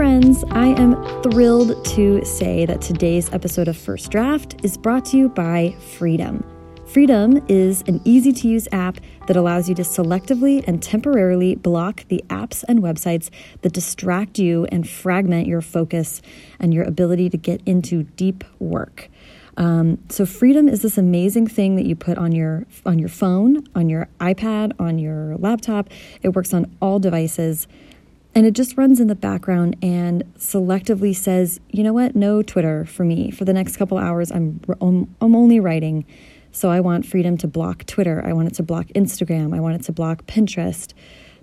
friends. I am thrilled to say that today's episode of First Draft is brought to you by Freedom. Freedom is an easy to use app that allows you to selectively and temporarily block the apps and websites that distract you and fragment your focus and your ability to get into deep work. Um, so freedom is this amazing thing that you put on your on your phone, on your iPad, on your laptop. It works on all devices. And it just runs in the background and selectively says, you know what, no Twitter for me. For the next couple hours, I'm, I'm, I'm only writing. So I want freedom to block Twitter. I want it to block Instagram. I want it to block Pinterest,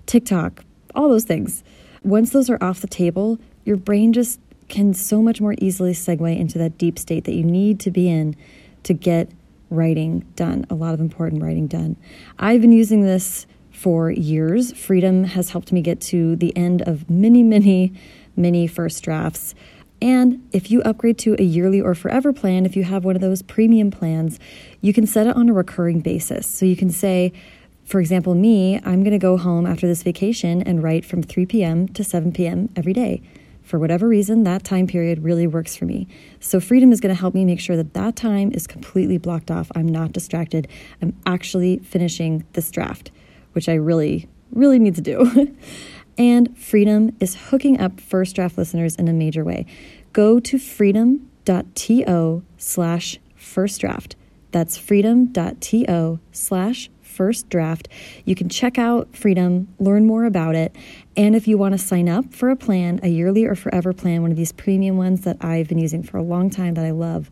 TikTok, all those things. Once those are off the table, your brain just can so much more easily segue into that deep state that you need to be in to get writing done, a lot of important writing done. I've been using this for years. Freedom has helped me get to the end of many, many, many first drafts. And if you upgrade to a yearly or forever plan, if you have one of those premium plans, you can set it on a recurring basis. So you can say, for example, me, I'm going to go home after this vacation and write from 3 p.m. to 7 p.m. every day. For whatever reason, that time period really works for me. So, Freedom is going to help me make sure that that time is completely blocked off. I'm not distracted. I'm actually finishing this draft which I really, really need to do. and Freedom is hooking up First Draft listeners in a major way. Go to freedom.to slash first draft. That's freedom.to slash first draft. You can check out Freedom, learn more about it, and if you want to sign up for a plan, a yearly or forever plan, one of these premium ones that I've been using for a long time that I love,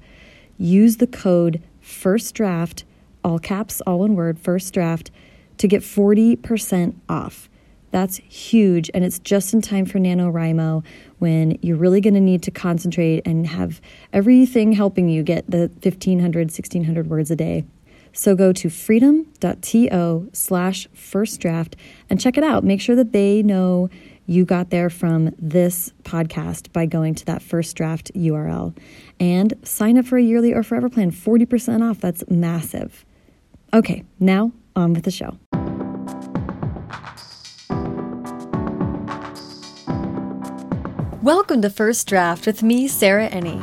use the code first draft, all caps, all one word, first draft to get 40% off. That's huge, and it's just in time for NaNoWriMo when you're really going to need to concentrate and have everything helping you get the 1,500, 1,600 words a day. So go to freedom.to slash first draft and check it out. Make sure that they know you got there from this podcast by going to that first draft URL. And sign up for a yearly or forever plan, 40% off. That's massive. Okay, now on with the show. Welcome to First Draft with me, Sarah Enni.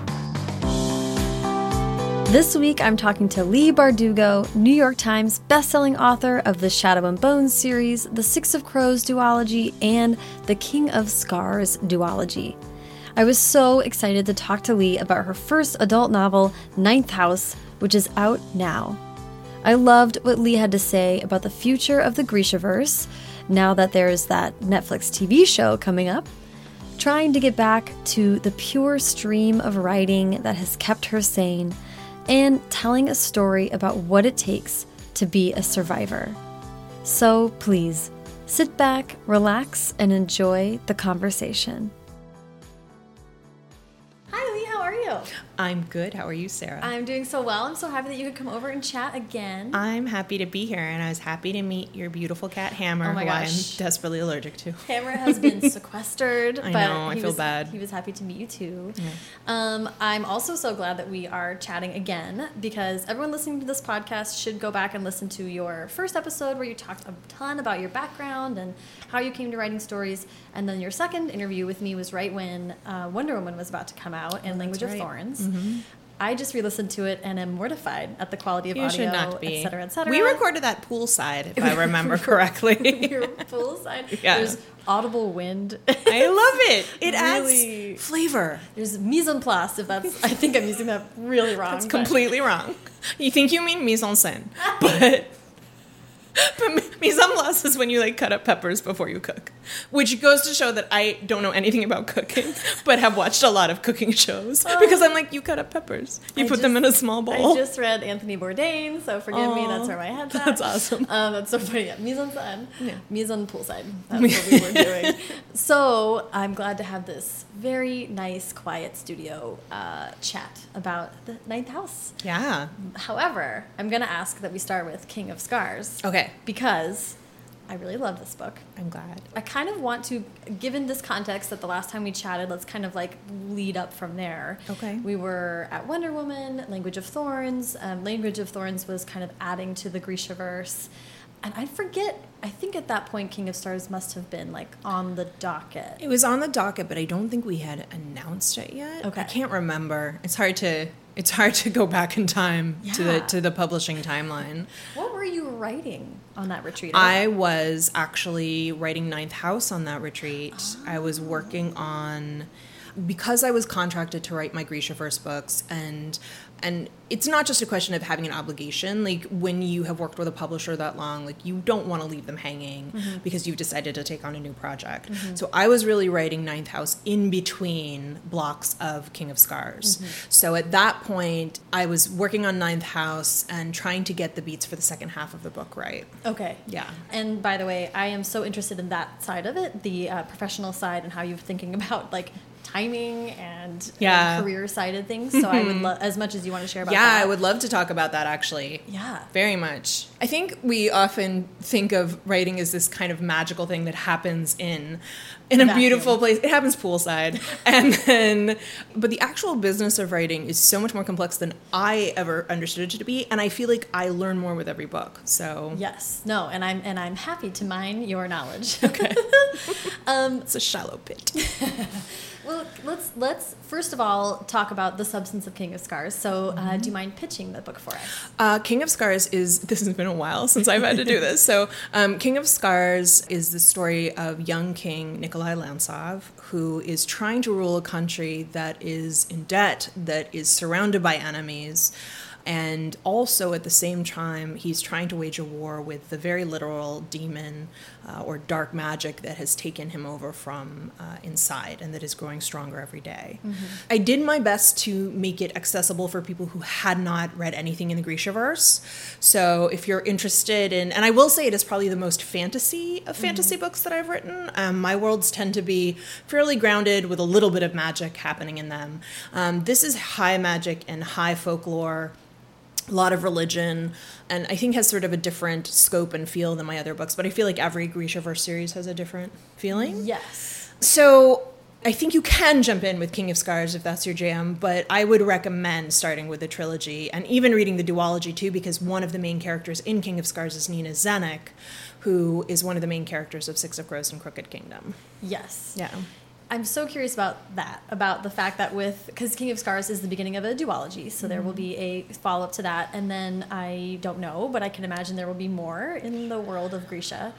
This week I'm talking to Leigh Bardugo, New York Times bestselling author of the Shadow and Bones series, the Six of Crows duology, and the King of Scars duology. I was so excited to talk to Leigh about her first adult novel, Ninth House, which is out now. I loved what Lee had to say about the future of the Grishaverse now that there's that Netflix TV show coming up trying to get back to the pure stream of writing that has kept her sane, and telling a story about what it takes to be a survivor. So please, sit back, relax, and enjoy the conversation. I'm good. How are you, Sarah? I'm doing so well. I'm so happy that you could come over and chat again. I'm happy to be here, and I was happy to meet your beautiful cat, Hammer, oh who gosh. I'm desperately allergic to. Hammer has been sequestered. I know. I feel was, bad. He was happy to meet you too. Yeah. Um, I'm also so glad that we are chatting again because everyone listening to this podcast should go back and listen to your first episode where you talked a ton about your background and how you came to writing stories. And then your second interview with me was right when uh, Wonder Woman was about to come out in oh, Language right. of Thorns. Mm -hmm. I just re-listened to it and am mortified at the quality of you audio, should not be. et cetera, et cetera. We recorded that poolside, if I remember correctly. we were poolside. Yeah. There's audible wind. I love it. It really, adds flavor. There's mise en place, if that's, I think I'm using that really wrong. That's completely wrong. You think you mean mise en scène, but but mise en place is when you like cut up peppers before you cook, which goes to show that I don't know anything about cooking, but have watched a lot of cooking shows oh. because I'm like, you cut up peppers, you I put just, them in a small bowl. I just read Anthony Bourdain, so forgive me, that's where my head's at. That's awesome. Um, that's so funny. Yeah, mise en scène, yeah. mise en poolside. That's what we were doing. so I'm glad to have this very nice, quiet studio uh, chat about the Ninth House. Yeah. However, I'm going to ask that we start with King of Scars. Okay. Because I really love this book. I'm glad. I kind of want to, given this context that the last time we chatted, let's kind of like lead up from there. Okay. We were at Wonder Woman, Language of Thorns. Um, Language of Thorns was kind of adding to the Grishaverse. And I forget. I think at that point, King of Scars must have been like on the docket. It was on the docket, but I don't think we had announced it yet. Okay. I can't remember. It's hard to it's hard to go back in time to the to the publishing timeline. What were you writing on that retreat? I was actually writing Ninth House on that retreat. I was Oh. working on because I was contracted to write my Grisha first books and and it's not just a question of having an obligation like when you have worked with a publisher that long like you don't want to leave them hanging Mm-hmm. because you've decided to take on a new project so i was really writing ninth house in between blocks of king of scars Mm-hmm. so at that point i was working on ninth house and trying to get the beats for the second half of the book right Okay. Yeah. And by the way, I am so interested in that side of it, the uh, professional side, and how you're thinking about like timing and, Yeah. career side of things. So I would love as much as you want to share about yeah, that. I would love to talk about that actually. Yeah. Very much. I think we often think of writing as this kind of magical thing that happens in in a Vacuum. beautiful place. It happens poolside. and then but the actual business of writing is so much more complex than I ever understood it to be and I feel like I learn more with every book. So Yes. No. And I'm and I'm happy to mine your knowledge. Okay. um, it's a shallow pit. well, let's let's first of all talk about the substance of King of Scars. So, uh, do you mind pitching the book for us? Uh, King of Scars is, this has been a while since I've had to do this. So, um, King of Scars is the story of young King Nikolai Lantsov, who is trying to rule a country that is in debt, that is surrounded by enemies. And also at the same time, he's trying to wage a war with the very literal demon uh, or dark magic that has taken him over from uh, inside and that is growing stronger every day. I did my best to make it accessible for people who had not read anything in the Grishaverse. So if you're interested in, and I will say it is probably the most fantasy of fantasy books that I've written. Um, my worlds tend to be fairly grounded with a little bit of magic happening in them. Um, this is high magic and high folklore a lot of religion, and I think has sort of a different scope and feel than my other books. But I feel like every Grishaverse series has a different feeling. Yes. So I think you can jump in with King of Scars if that's your jam, but I would recommend starting with the trilogy and even reading the duology too, because one of the main characters in King of Scars is Nina Zenik, who is one of the main characters of Six of Crows and Crooked Kingdom. Yes. Yeah. I'm so curious about that, about the fact that with because King of Scars is the beginning of a duology, so there will be a follow up to that, and then I don't know, but I can imagine there will be more in the world of Grisha.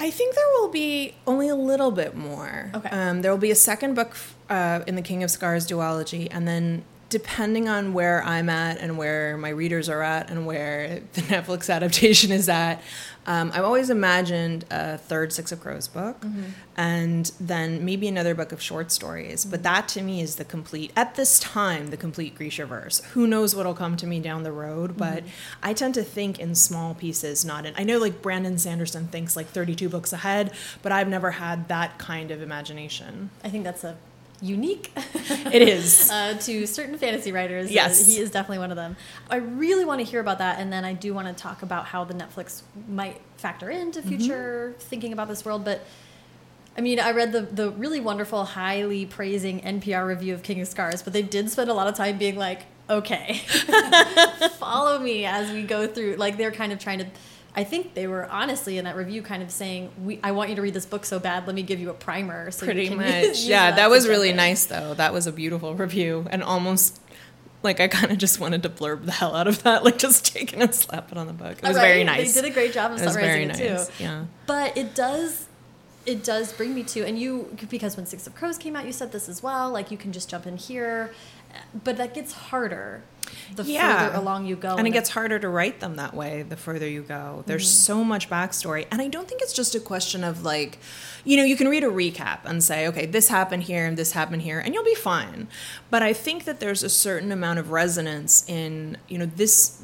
I think there will be only a little bit more. Okay. Um, there will be a second book uh, in the King of Scars duology, and then depending on where I'm at and where my readers are at and where the Netflix adaptation is at, um, I've always imagined a third Six of Crows book, mm-hmm. and then maybe another book of short stories. But mm-hmm. that to me is the complete, at this time, the complete Grishaverse. Who knows what'll come to me down the road, but mm-hmm. I tend to think in small pieces, not in. I know like Brandon Sanderson thinks like 32 books ahead, but I've never had that kind of imagination. I think that's a unique It is. uh, to certain fantasy writers. Yes. Uh, he is definitely one of them. I really want to hear about that, and then I do want to talk about how the Netflix might factor into future thinking about this world. But I mean, I read the the really wonderful, highly praising NPR review of King of Scars, but they did spend a lot of time being like, "Okay, follow me as we go through." Like they're kind of trying to. I think they were honestly in that review kind of saying, "We, I want you to read this book so bad. Let me give you a primer." So Pretty much. use Yeah, to that was really in." nice though. That was a beautiful review and almost like I kind of just wanted to blurb the hell out of that, like just take it and slap it on the book. It was Right? very nice. They did a great job of It was very summarizing it too. Yeah. But it does it does bring me to and you because when Six of Crows came out, you said this as well. Like you can just jump in here, but that gets harder the Yeah. further along you go. and it gets harder to write them that way the further you go there's Mm-hmm. so much backstory and i don't think it's just a question of like you know you can read a recap and say okay this happened here and this happened here and you'll be fine but i think that there's a certain amount of resonance in you know this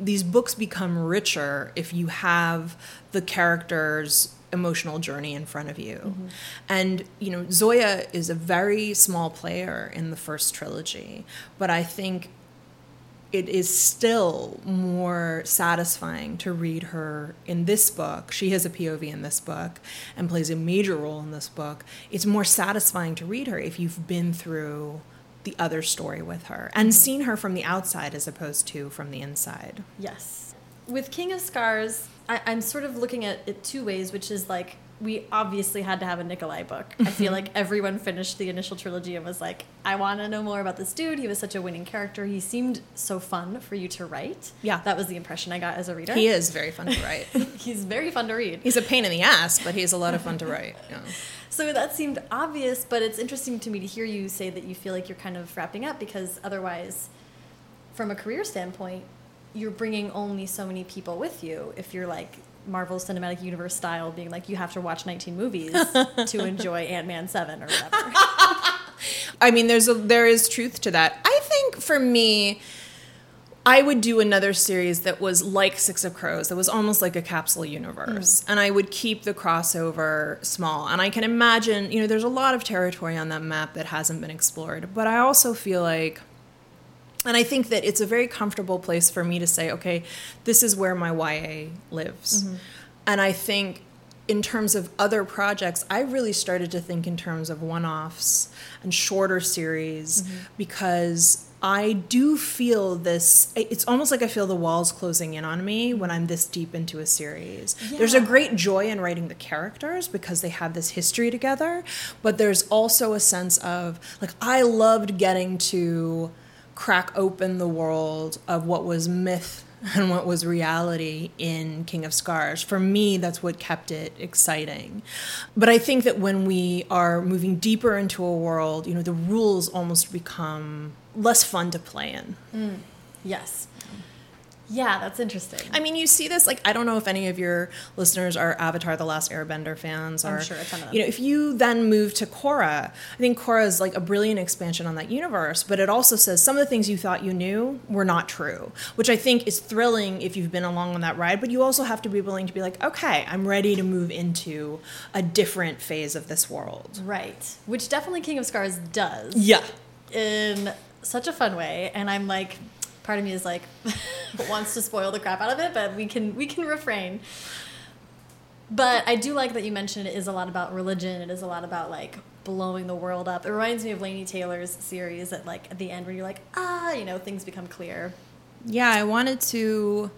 these books become richer if you have the characters emotional journey in front of you mm-hmm. and you know zoya is a very small player in the first trilogy but i think it is still more satisfying to read her in this book. She has a POV in this book and plays a major role in this book. It's more satisfying to read her if you've been through the other story with her and mm-hmm. seen her from the outside as opposed to from the inside. Yes. with King of Scars, I, I'm sort of looking at it two ways, which is like we obviously had to have a Nikolai book. I feel mm-hmm. like everyone finished the initial trilogy and was like, I want to know more about this dude. He was such a winning character. He seemed so fun for you to write. Yeah. That was the impression I got as a reader. He is very fun to write. He's very fun to read. He's a pain in the ass, but he's a lot of fun to write. Yeah. So that seemed obvious, but it's interesting to me to hear you say that you feel like you're kind of wrapping up because otherwise, from a career standpoint, you're bringing only so many people with you if you're like Marvel Cinematic Universe style, being like you have to watch 19 movies to enjoy Ant Man 7 or whatever. I mean, there's a there is truth to that. I think for me, I would do another series that was like Six of Crows, that was almost like a capsule universe. Hmm. And I would keep the crossover small. And I can imagine, you know, there's a lot of territory on that map that hasn't been explored. But I also feel like, and I think that it's a very comfortable place for me to say, okay, this is where my YA lives. Mm-hmm. And I think in terms of other projects, I really started to think in terms of one offs and shorter series mm-hmm. because I do feel this. It's almost like I feel the walls closing in on me when I'm this deep into a series. There's a great joy in writing the characters because they have this history together, but there's also a sense of like, I loved getting to crack open the world of what was myth and what was reality in King of Scars. For me, that's what kept it exciting. But I think that when we are moving deeper into a world, you know, the rules almost become less fun to play in. Mm. yes. Yeah, that's interesting. I mean, you see this like I don't know if any of your listeners are Avatar: The Last Airbender fans, I'm sure a ton of them. you know, if you then move to Korra, I think Korra is like a brilliant expansion on that universe. But it also says some of the things you thought you knew were not true, which I think is thrilling if you've been along on that ride. But you also have to be willing to be like, okay, I'm ready to move into a different phase of this world. right. Which definitely King of Scars does. Yeah. in such a fun way and i'm like part of me is like wants to spoil the crap out of it but we can we can refrain. But i do like that you mentioned it is a lot about religion. It is a lot about like blowing the world up. It reminds me of Laini taylor's series at like at the end where you're like ah you know things become clear. Yeah, I wanted to.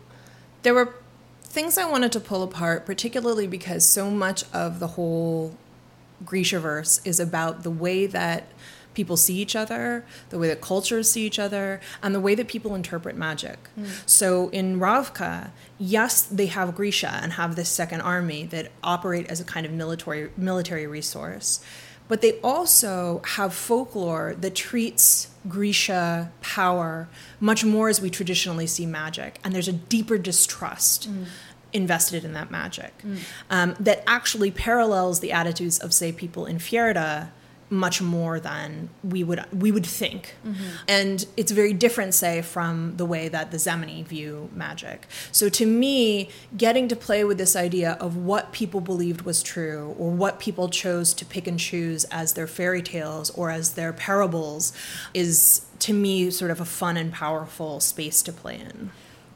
There were things I wanted to pull apart, particularly because so much of the whole Grishaverse is about the way that people see each other, the way that cultures see each other, and the way that people interpret magic. Hmm. So in Ravka, yes, they have Grisha and have this second army that operate as a kind of military military resource. But they also have folklore that treats Grisha power much more as we traditionally see magic. And there's a deeper distrust hmm. invested in that magic hmm. um, that actually parallels the attitudes of, say, people in Fjerda much more than we would we would think, mm-hmm. and it's very different, say, from the way that the Zemeni view magic. So to me, getting to play with this idea of what people believed was true, or what people chose to pick and choose as their fairy tales or as their parables, is to me sort of a fun and powerful space to play in.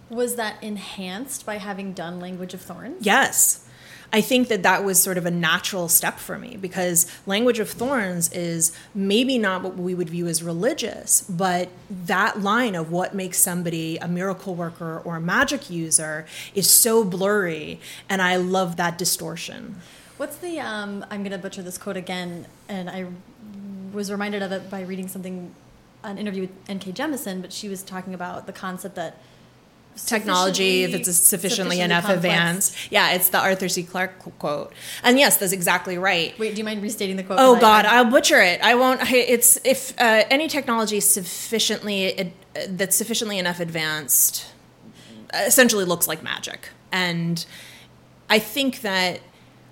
was that enhanced by having done language of thorns Yes. I think that that was sort of a natural step for me because Language of Thorns is maybe not what we would view as religious, but that line of what makes somebody a miracle worker or a magic user is so blurry, and I love that distortion. What's the um I'm gonna butcher this quote again, and I was reminded of it by reading something, an interview with N.K. Jemisin, but she was talking about the concept that Technology, if it's sufficiently, enough complex- advanced. Yeah, it's the Arthur C. Clarke quote. And yes, that's exactly right. Wait, do you mind restating the quote? Oh God, I'll butcher it. I won't. It's if uh, any technology sufficiently ad- uh, that's sufficiently enough advanced, essentially looks like magic, and I think that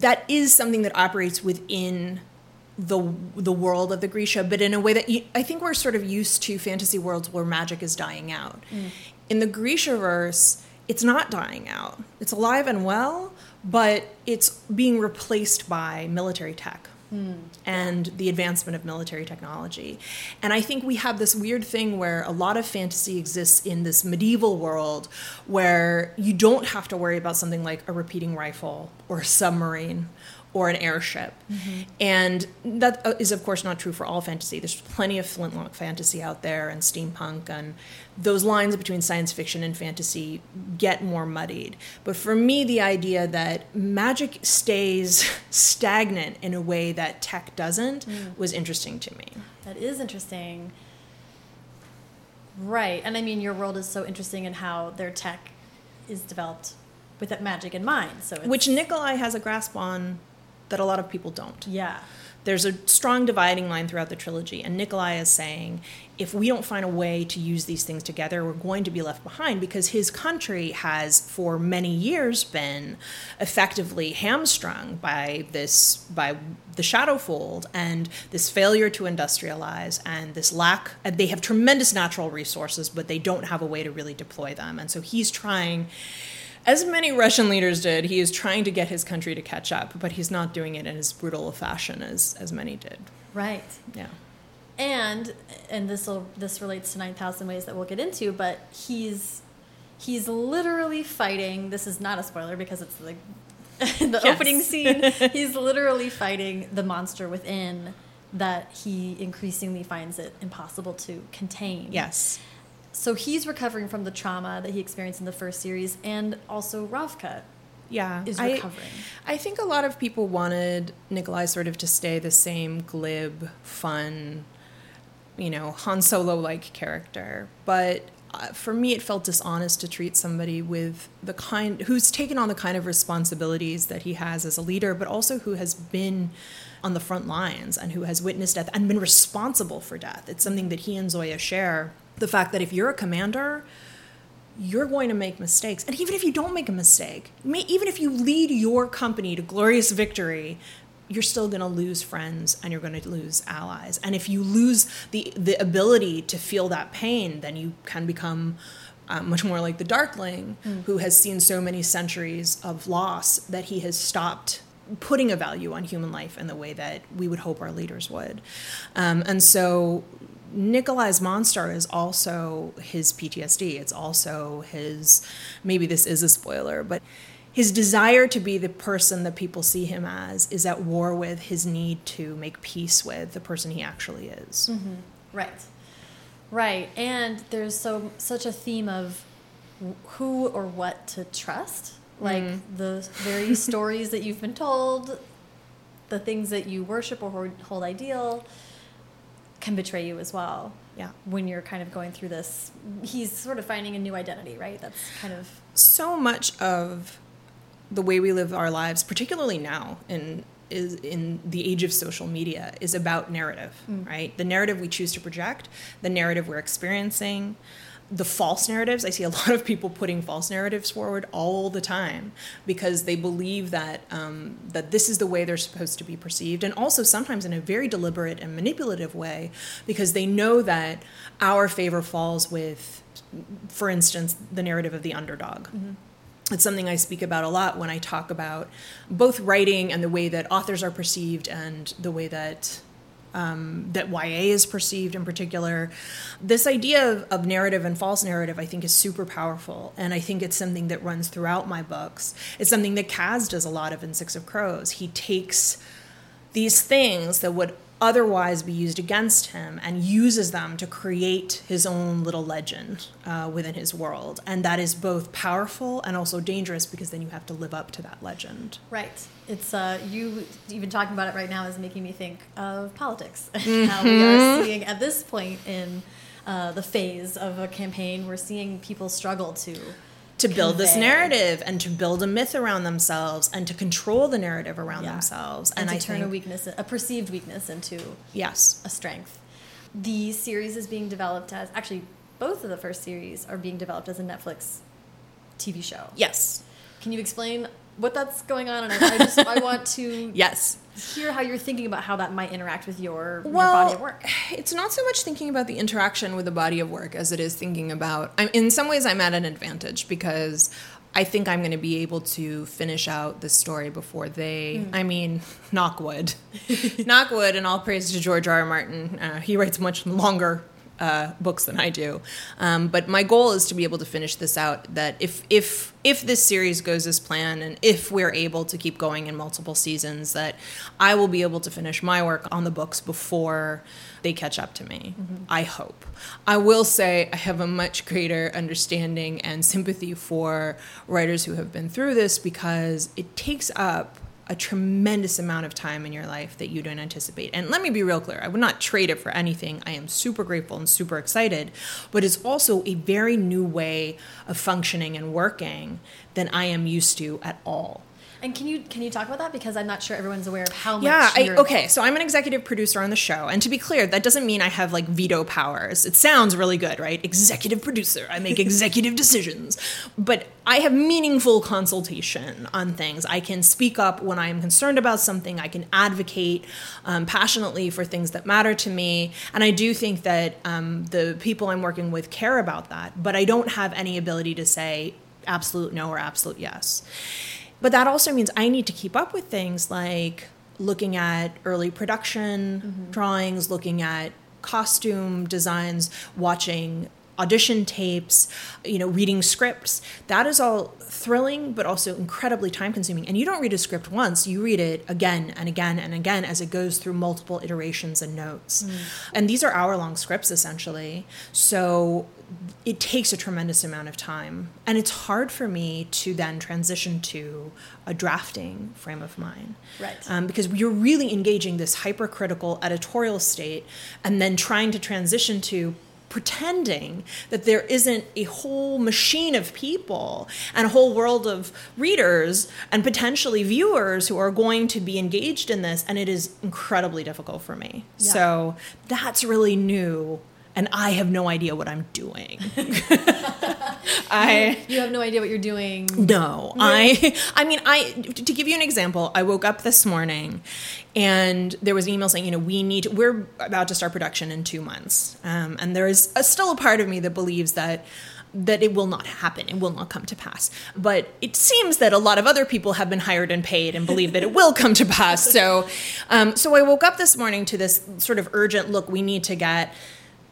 that is something that operates within the the world of the Grisha, but in a way that you, I think we're sort of used to fantasy worlds where magic is dying out. In the Grisha verse, it's not dying out. It's alive and well, but it's being replaced by military tech hmm. and the advancement of military technology. And I think we have this weird thing where a lot of fantasy exists in this medieval world where you don't have to worry about something like a repeating rifle or a submarine or an airship. And that uh, is, of course, not true for all fantasy. There's plenty of flintlock fantasy out there and steampunk, and those lines between science fiction and fantasy get more muddied. But for me, the idea that magic stays stagnant in a way that tech doesn't was interesting to me. That is interesting. Right. And I mean, your world is so interesting in how their tech is developed with that magic in mind. So it's, Which Nikolai has a grasp on that a lot of people don't. yeah. there's a strong dividing line throughout the trilogy and nikolai is saying if we don't find a way to use these things together we're going to be left behind because his country has for many years been effectively hamstrung by this by the shadowfold and this failure to industrialize and this lack they have tremendous natural resources but they don't have a way to really deploy them and so he's trying as many Russian leaders did, he is trying to get his country to catch up, but he's not doing it in as brutal a fashion as, as many did. Right. Yeah. and and this will this relates to 9000 ways that we'll get into but he's he's literally fighting this is not a spoiler because it's like the Yes. opening scene he's literally fighting the monster within that he increasingly finds it impossible to contain Yes. So he's recovering from the trauma that he experienced in the first series and also Ravka Yeah. is I- recovering I think a lot of people wanted Nikolai sort of to stay the same glib, fun, you know, Han Solo like character. But uh, for me, it felt dishonest to treat somebody with the kind who's taken on the kind of responsibilities that he has as a leader, but also who has been on the front lines and who has witnessed death and been responsible for death. It's something that he and Zoya share. The fact that if you're a commander, you're going to make mistakes. And even if you don't make a mistake, may, even if you lead your company to glorious victory, you're still going to lose friends and you're going to lose allies. And if you lose the, the ability to feel that pain, then you can become uh, much more like the Darkling, who has seen so many centuries of loss that he has stopped putting a value on human life in the way that we would hope our leaders would. Um, and so Nikolai's monster is also his PTSD. It's also his, maybe this is a spoiler, but his desire to be the person that people see him as is at war with his need to make peace with the person he actually is. Mm-hmm. Right. Right. And there's so such a theme of who or what to trust. Like mm-hmm. the very stories that you've been told, the things that you worship or hold- hold ideal can betray you as well. Yeah. When you're kind of going through this, he's sort of finding a new identity, right? That's kind of so much of the way we live our lives, particularly now in is in the age of social media, is about narrative, mm. right? The narrative we choose to project, the narrative we're experiencing, the false narratives. I see a lot of people putting false narratives forward all the time because they believe that um, that this is the way they're supposed to be perceived, and also sometimes in a very deliberate and manipulative way because they know that our favor falls with, for instance, the narrative of the underdog it's something I speak about a lot when I talk about both writing and the way that authors are perceived and the way that um, that YA is perceived in particular. This idea of, of narrative and false narrative, I think, is super powerful, and I think it's something that runs throughout my books. It's something that Kaz does a lot of in Six of Crows. He takes these things that would otherwise be used against him and uses them to create his own little legend uh, within his world. And that is both powerful and also dangerous because then you have to live up to that legend. Right. It's uh, you even talking about it right now is making me think of politics. How we are seeing at this point in uh, the phase of a campaign, we're seeing people struggle to To build this narrative and to build a myth around themselves and to control the narrative around yeah, themselves. and, to I turn think, a weakness, a perceived weakness, into yes, a strength. The series is being developed as actually both of the first series are being developed as a Netflix TV show. yes, Can you explain what that's going on? And I, I just I want to yes. Hear how you're thinking about how that might interact with your, your body of work. It's not so much thinking about the interaction with the body of work as it is thinking about. I'm, in some ways, I'm at an advantage because I think I'm going to be able to finish out this story before they. I mean, knock wood, knock wood, and all praise to George R. R. Martin. Uh, he writes much longer uh, books than I do. Um, but my goal is to be able to finish this out. That if if if this series goes as planned, and if we're able to keep going in multiple seasons, that I will be able to finish my work on the books before they catch up to me. Mm-hmm. I hope. I will say I have a much greater understanding and sympathy for writers who have been through this because it takes up a tremendous amount of time in your life that you don't anticipate. And let me be real clear I would not trade it for anything. I am super grateful and super excited, but it's also a very new way of functioning and working than I am used to at all. And can you can you talk about that because I'm not sure everyone's aware of how much. Yeah. I, okay. So I'm an executive producer on the show, and to be clear, that doesn't mean I have like veto powers. It sounds really good, right? Executive producer. I make executive decisions, but I have meaningful consultation on things. I can speak up when I am concerned about something. I can advocate um, passionately for things that matter to me, and I do think that um, the people I'm working with care about that. But I don't have any ability to say absolute no or absolute yes. But that also means I need to keep up with things like looking at early production mm-hmm. drawings, looking at costume designs, watching audition tapes, you know, reading scripts. That is all thrilling, but also incredibly time consuming. And you don't read a script once, you read it again and again and again as it goes through multiple iterations and notes. Mm. And these are hour long scripts essentially. So it takes a tremendous amount of time. And it's hard for me to then transition to a drafting frame of mind. Right. Um, because you're really engaging this hypercritical editorial state and then trying to transition to pretending that there isn't a whole machine of people and a whole world of readers and potentially viewers who are going to be engaged in this and it is incredibly difficult for me yeah. so that's really new and I have no idea what I'm doing. I you have no idea what you're doing. No, I I mean I to give you an example, I woke up this morning and there was an email saying, you know, we need to, we're about to start production in two months, um, and there is a, still a part of me that believes that that it will not happen it will not come to pass but it seems that a lot of other people have been hired and paid and believe that it will come to pass so um, so i woke up this morning to this sort of urgent look we need to get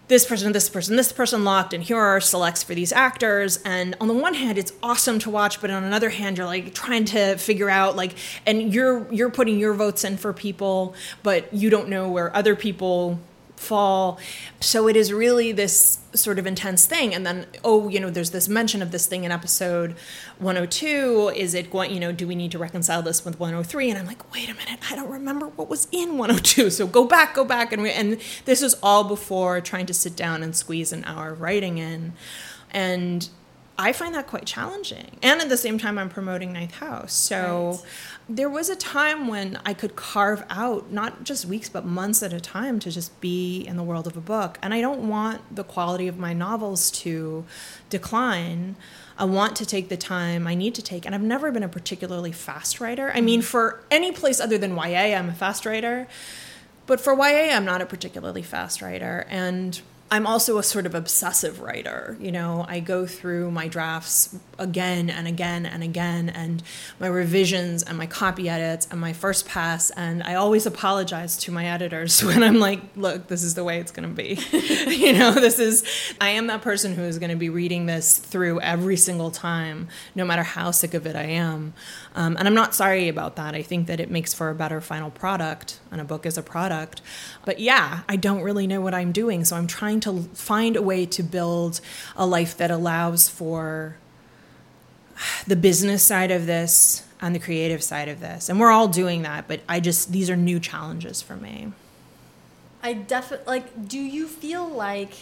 this person, this person, this person locked, and here are our selects for these actors. And on the one hand, it's awesome to watch, but on another hand, you're like trying to figure out like, and you're you're putting your votes in for people, but you don't know where other people fall. So it is really this sort of intense thing. And then, oh, you know, there's this mention of this thing in episode 102. Is it going, you know, do we need to reconcile this with 103? And I'm like, wait a minute, I don't remember what was in 102. So go back, go back. And, re- and this was all before trying to sit down and squeeze an hour of writing in. And I find that quite challenging. And at the same time, I'm promoting Ninth House. So right. there was a time when I could carve out not just weeks, but months at a time to just be in the world of a book. And I don't want the quality of my novels to decline. I want to take the time I need to take. And I've never been a particularly fast writer. I mean, mm. for any place other than YA, I'm a fast writer. But for YA, I'm not a particularly fast writer. And I'm also a sort of obsessive writer. You know, I go through my drafts again and again and again, and my revisions and my copy edits and my first pass. And I always apologize to my editors when I'm like, look, this is the way it's going to be. you know, this is, I am that person who is going to be reading this through every single time, no matter how sick of it I am. Um, and I'm not sorry about that. I think that it makes for a better final product, and a book is a product. But yeah, I don't really know what I'm doing. So I'm trying to find a way to build a life that allows for the business side of this and the creative side of this. And we're all doing that, but I just, these are new challenges for me. I definitely, like, do you feel like,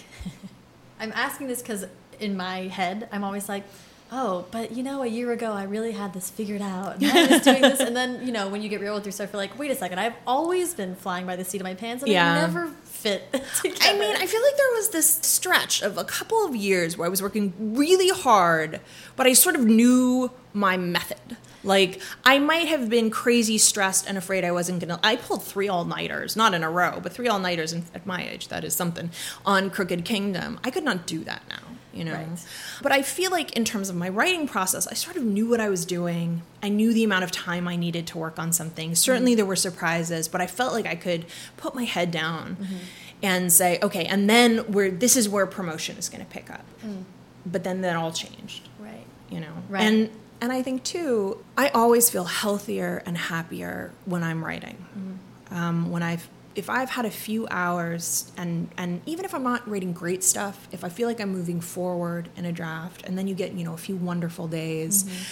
I'm asking this because in my head, I'm always like, oh, but you know, a year ago I really had this figured out. And I was doing this, and then you know, when you get real with yourself, you're like, wait a second, I've always been flying by the seat of my pants, and yeah. I never fit together. I mean, I feel like there was this stretch of a couple of years where I was working really hard, but I sort of knew my method. Like I might have been crazy stressed and afraid I wasn't gonna. I pulled three all nighters, not in a row, but three all nighters. At my age, that is something. On Crooked Kingdom, I could not do that now you know. Right. But I feel like in terms of my writing process, I sort of knew what I was doing. I knew the amount of time I needed to work on something. Certainly mm-hmm. there were surprises, but I felt like I could put my head down. Mm-hmm. and say, okay, and then where this is where promotion is going to pick up. Mm. But then that all changed, Right. you know. Right. And and I think too, I always feel healthier and happier when I'm writing. Mm-hmm. Um, when I've if I've had a few hours and and even if I'm not writing great stuff, if I feel like I'm moving forward in a draft, and then you get you know a few wonderful days. Mm-hmm.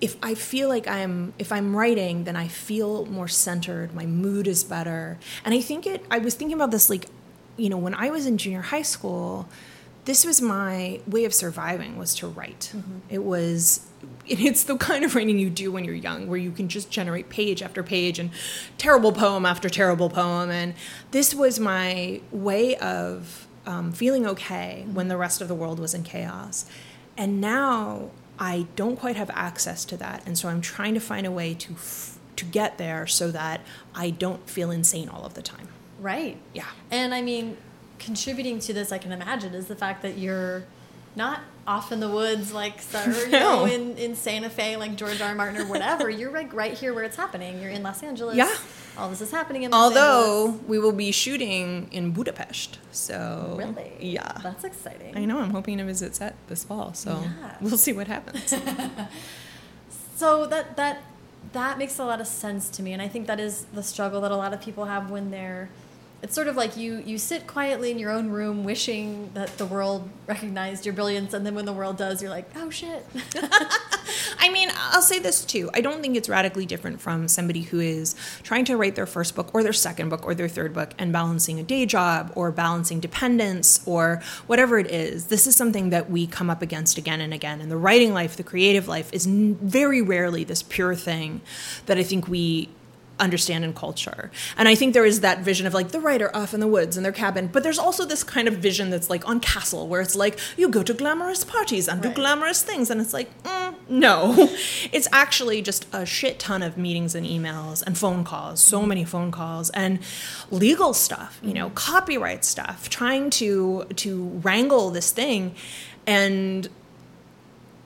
If I feel like I'm if I'm writing, then I feel more centered. My mood is better, and I think it. I was thinking about this like, you know, when I was in junior high school, this was my way of surviving was to write. Mm-hmm. It was it's the kind of writing you do when you're young where you can just generate page after page and terrible poem after terrible poem. And this was my way of um, feeling okay when the rest of the world was in chaos. And now i don't quite have access to that. And so i'm trying to find a way to f- to get there so that i don't feel insane all of the time. Right. yeah. And I mean, contributing to this, I can imagine, is the fact that you're not off in the woods like so- you know in, in Santa Fe like George R. R. Martin or whatever. You're like right here where it's happening. You're in Los Angeles. Yeah. All this is happening in Los although Angeles. we will be shooting in budapest so Really? yeah That's exciting. I know. I'm hoping to visit set this fall, so Yeah. we'll see what happens. So that that that makes a lot of sense to me, and I think that is the struggle that a lot of people have when they're. It's sort of like you you sit quietly in your own room, wishing that the world recognized your brilliance, and then when the world does, you're like, oh shit. I mean, I'll say this too. I don't think it's radically different from somebody who is trying to write their first book or their second book or their third book and balancing a day job or balancing dependence or whatever it is. This is something that we come up against again and again. And the writing life, the creative life, is very rarely this pure thing that I think we understand in culture. And I think there is that vision of like the writer off in the woods in their cabin, but there's also this kind of vision that's like on castle where it's like you go to glamorous parties and do glamorous things and it's like mm, no. It's actually just a shit ton of meetings and emails and phone calls, so many phone calls and legal stuff, you know, copyright stuff, trying to to wrangle this thing and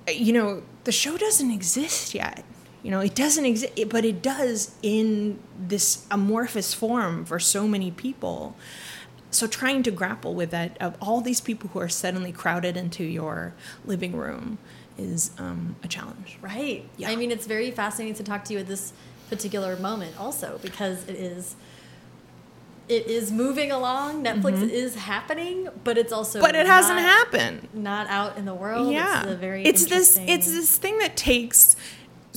you know, the show doesn't exist yet. You know, it doesn't exist, but it does in this amorphous form for so many people. So trying to grapple with that of all these people who are suddenly crowded into your living room is um, a challenge. Right. Yeah. I mean, it's very fascinating to talk to you at this particular moment, also because it is. It is moving along. Netflix is happening, but it's also. But it hasn't happened. Not out in the world. yeah, it's a very. it's this it's this thing that takes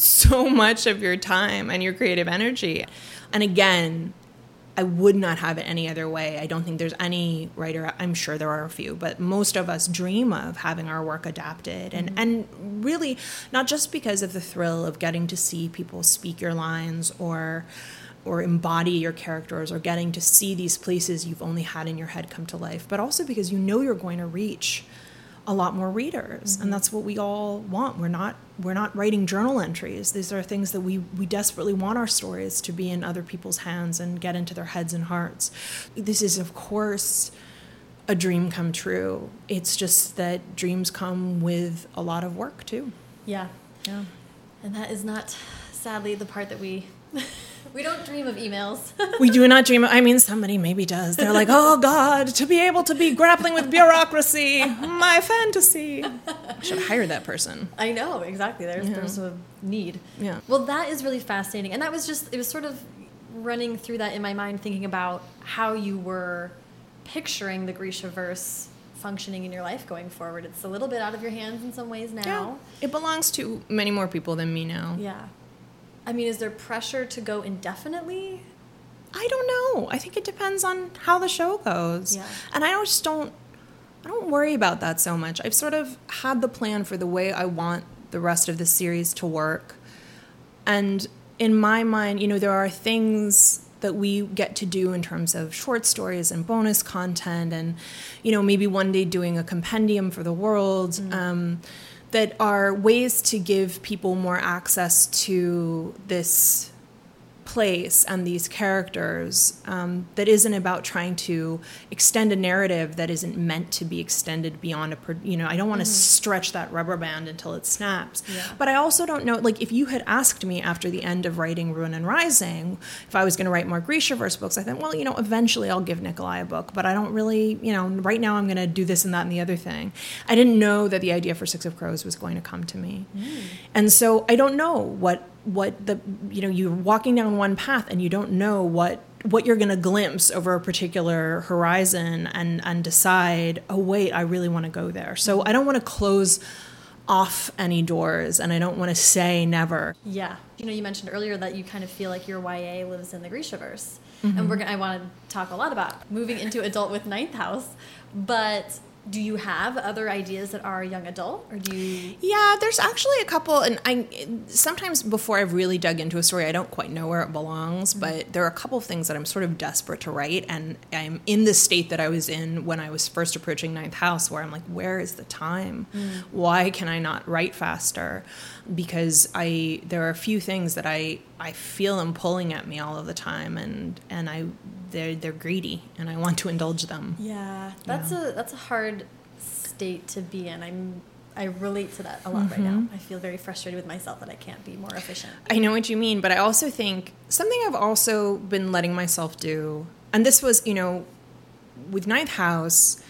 so much of your time and your creative energy. And again, I would not have it any other way. I don't think there's any writer. I'm sure there are a few, but most of us dream of having our work adapted, and mm-hmm. and really not just because of the thrill of getting to see people speak your lines or or embody your characters or getting to see these places you've only had in your head come to life, but also because you know you're going to reach a lot more readers and mm-hmm. that's what we all want we're not we're not writing journal entries these are things that we we desperately want our stories to be in other people's hands and get into their heads and hearts this is of course a dream come true it's just that dreams come with a lot of work too Yeah. Yeah. And that is not, sadly, the part that we. we don't dream of emails. we do not dream Of, i mean somebody maybe does they're like oh god to be able to be grappling with bureaucracy my fantasy i should hire that person I know exactly. There's Yeah. there's a need. Yeah. Well, that is really fascinating, and that was just it was sort of running through that in my mind, thinking about how you were picturing the Grisha verse functioning in your life going forward. It's a little bit out of your hands in some ways now. Yeah. it belongs to many more people than me now Yeah. I mean, is there pressure to go indefinitely? I don't know. I think it depends on how the show goes. Yeah. And I just don't I don't worry about that so much. I've sort of had the plan for the way I want the rest of the series to work. And in my mind, you know, there are things that we get to do in terms of short stories and bonus content and you know maybe one day doing a compendium for the world um, that are ways to give people more access to this place and these characters um, that isn't about trying to extend a narrative that isn't meant to be extended beyond a you know i don't want to stretch that rubber band until it snaps. Yeah. but i also don't know like if you had asked me after the end of writing ruin and rising if i was going to write more grishaverse books i thought well you know eventually i'll give nikolai a book but i don't really you know right now i'm going to do this and that and the other thing. I didn't know that the idea for six of crows was going to come to me. And so i don't know what what the you know you're walking down one path and you don't know what what you're going to glimpse over a particular horizon and and decide oh wait i really want to go there so i don't want to close off any doors and i don't want to say never Yeah. You know, you mentioned earlier that you kind of feel like your YA lives in the Grishaverse. Mm-hmm. And we're gonna, I want to talk a lot about moving into adult with Ninth House. But do you have other ideas that are young adult? Or do you. Yeah, there's actually a couple, and I sometimes before I've really dug into a story, I don't quite know where it belongs. Mm-hmm. But there are a couple of things that I'm sort of desperate to write, and I'm in the state that I was in when I was first approaching Ninth House, where I'm like, where is the time? Mm. Why can I not write faster? Because I there are a few things that I I feel them pulling at me all of the time, and and I they're they're greedy, and I want to indulge them. Yeah. That's, A, that's a hard state to be in. I'm. I relate to that a lot right mm-hmm. now. I feel very frustrated with myself that I can't be more efficient. I know what you mean, but I also think something I've also been letting myself do, and this was, you know, with Ninth House,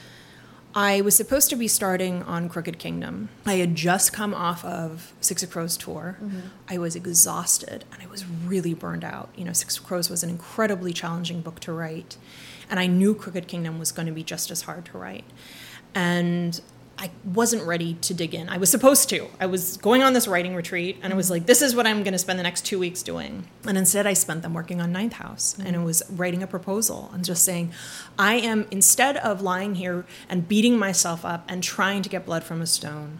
I was supposed to be starting on Crooked Kingdom. I had just come off of Six of Crows tour. Mm-hmm. I was exhausted and I was really burned out. You know, Six of Crows was an incredibly challenging book to write, and I knew Crooked Kingdom was going to be just as hard to write. And I wasn't ready to dig in. I was supposed to. I was going on this writing retreat, and I was like, this is what I'm going to spend the next two weeks doing. And instead, I spent them working on Ninth House, and it was writing a proposal and just saying, I am, instead of lying here and beating myself up and trying to get blood from a stone,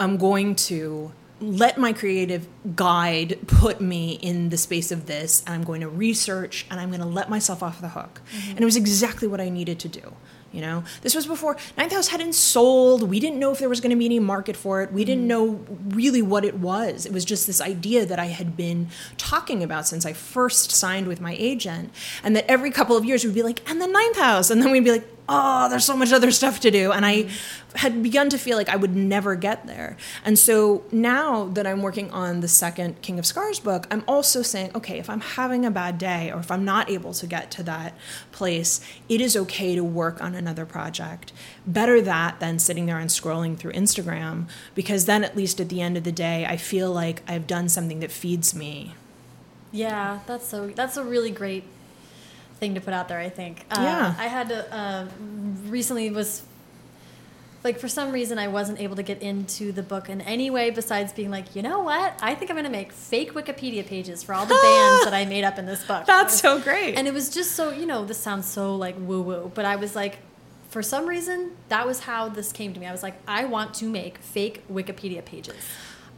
I'm going to let my creative guide put me in the space of this and i'm going to research and i'm going to let myself off the hook mm-hmm. and it was exactly what i needed to do you know? This was before ninth house hadn't sold. We didn't know if there was going to be any market for it. We didn't mm. know really what it was. It was just this idea that i had been talking about since i first signed with my agent and that every couple of years we'd be like and the ninth house. And then we'd be like oh, there's so much other stuff to do. And I mm. Had begun to feel like I would never get there. And so now that I'm working on the second King of Scars book, I'm also saying, okay, if I'm having a bad day or if I'm not able to get to that place, it is okay to work on another project. Better that than sitting there and scrolling through Instagram, because then at least at the end of the day, I feel like I've done something that feeds me. Yeah, that's so. That's a really great thing to put out there. I think. Uh, Yeah. I had to uh, recently was like for some reason I wasn't able to get into the book in any way besides being like, you know what? I think I'm going to make fake Wikipedia pages for all the bands that I made up in this book. That's so great. And it was just so, you know, this sounds so like woo woo, but I was like, for some reason, that was how this came to me. I was like, I want to make fake Wikipedia pages.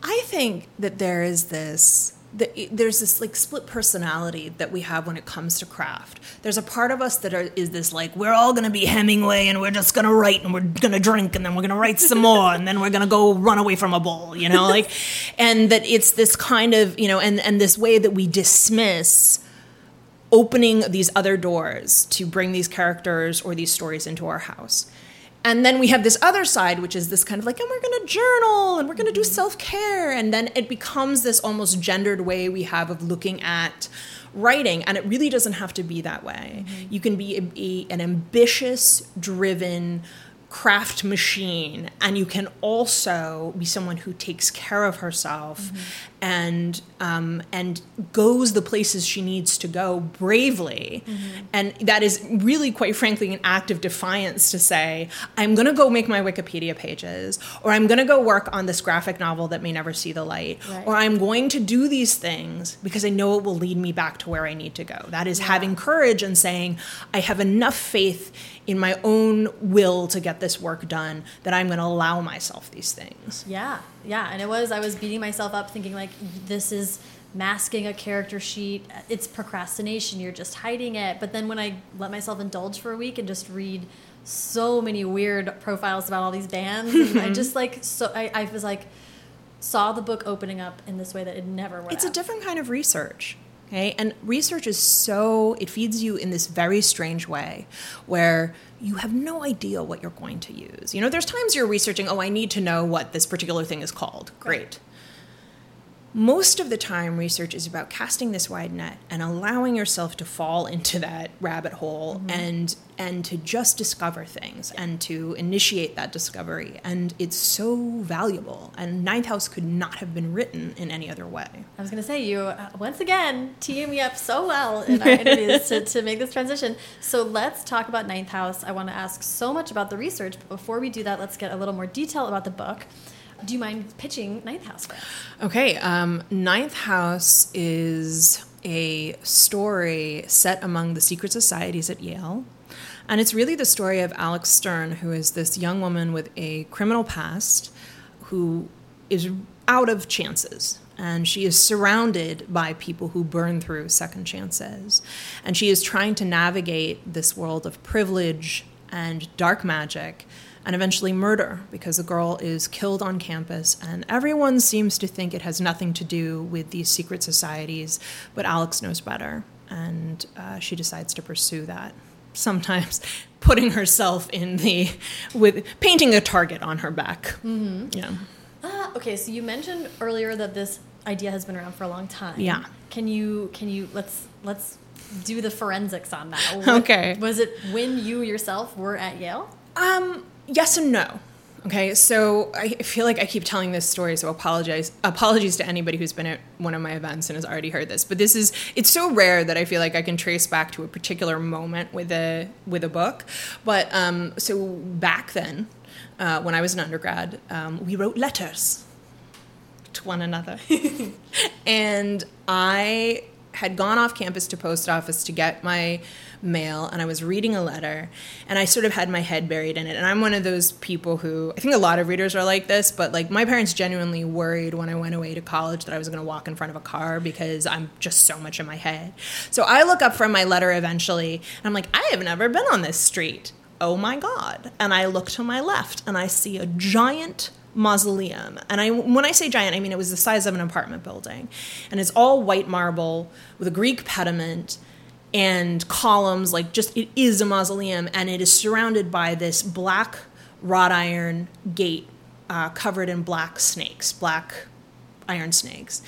I think that there is this that there's this like split personality that we have when it comes to craft. There's a part of us that are, is this like we're all going to be Hemingway and we're just going to write and we're going to drink and then we're going to write some more and then we're going to go run away from a bull, you know, like and that it's this kind of, you know, and and this way that we dismiss opening these other doors to bring these characters or these stories into our house. And then we have this other side, which is this kind of like, and we're going to journal and we're going to do mm-hmm. self care. And then it becomes this almost gendered way we have of looking at writing. And it really doesn't have to be that way. Mm-hmm. You can be a, a- an ambitious, driven, craft machine and you can also be someone who takes care of herself mm-hmm. And um, and goes the places she needs to go bravely. And that is really quite frankly an act of defiance to say i'm going to go make my wikipedia pages or i'm going to go work on this graphic novel that may never see the light Right. or i'm going to do these things because i know it will lead me back to where i need to go. That is having courage and saying i have enough faith in my own will to get this work done that I'm going to allow myself these things. Yeah, yeah, and it was. I was beating myself up, thinking like, this is masking a character sheet. It's procrastination. You're just hiding it. But then when I let myself indulge for a week and just read so many weird profiles about all these bands, I just like so I, I was like saw the book opening up in this way that it never would. It's a different kind of research. Okay? And research is so, it feeds you in this very strange way where you have no idea what you're going to use. You know, there's times you're researching, oh, I need to know what this particular thing is called. Great most of the time research is about casting this wide net and allowing yourself to fall into that rabbit hole mm-hmm. and and to just discover things and to initiate that discovery. And it's so valuable. And ninth house could not have been written in any other way. I was going to say you uh, once again teeing me up so well in our interviews to, to make this transition. So let's talk about ninth house. I want to ask so much about the research but before we do that let's get a little more detail about the book do you mind pitching Ninth House for us? Okay. Um, Ninth House is a story set among the secret societies at Yale. And it's really the story of Alex Stern, who is this young woman with a criminal past who is out of chances. And she is surrounded by people who burn through second chances. And she is trying to navigate this world of privilege and dark magic and eventually murder because the girl is killed on campus, and everyone seems to think it has nothing to do with these secret societies, but Alex knows better, and uh, she decides to pursue that. Sometimes putting herself in the with painting a target on her back. Mm-hmm. Yeah. Uh, okay, so you mentioned earlier that this idea has been around for a long time. Yeah. Can you can you let's let's do the forensics on that. What, okay. Was it when you yourself were at Yale? Um, yes and no. Okay, so I feel like I keep telling this story, so apologize apologies to anybody who's been at one of my events and has already heard this. But this is it's so rare that I feel like I can trace back to a particular moment with a with a book. But um, so back then, uh, when I was an undergrad, um, we wrote letters to one another, and I had gone off campus to post office to get my mail and I was reading a letter and I sort of had my head buried in it. And I'm one of those people who I think a lot of readers are like this, but like my parents genuinely worried when I went away to college that I was going to walk in front of a car because I'm just so much in my head. So I look up from my letter eventually and I'm like, I have never been on this street. Oh my God. And I look to my left and I see a giant mausoleum. And I, when I say giant, I mean it was the size of an apartment building. And it's all white marble with a Greek pediment and columns. Like, just it is a mausoleum. And it is surrounded by this black wrought iron gate uh, covered in black snakes, black iron snakes.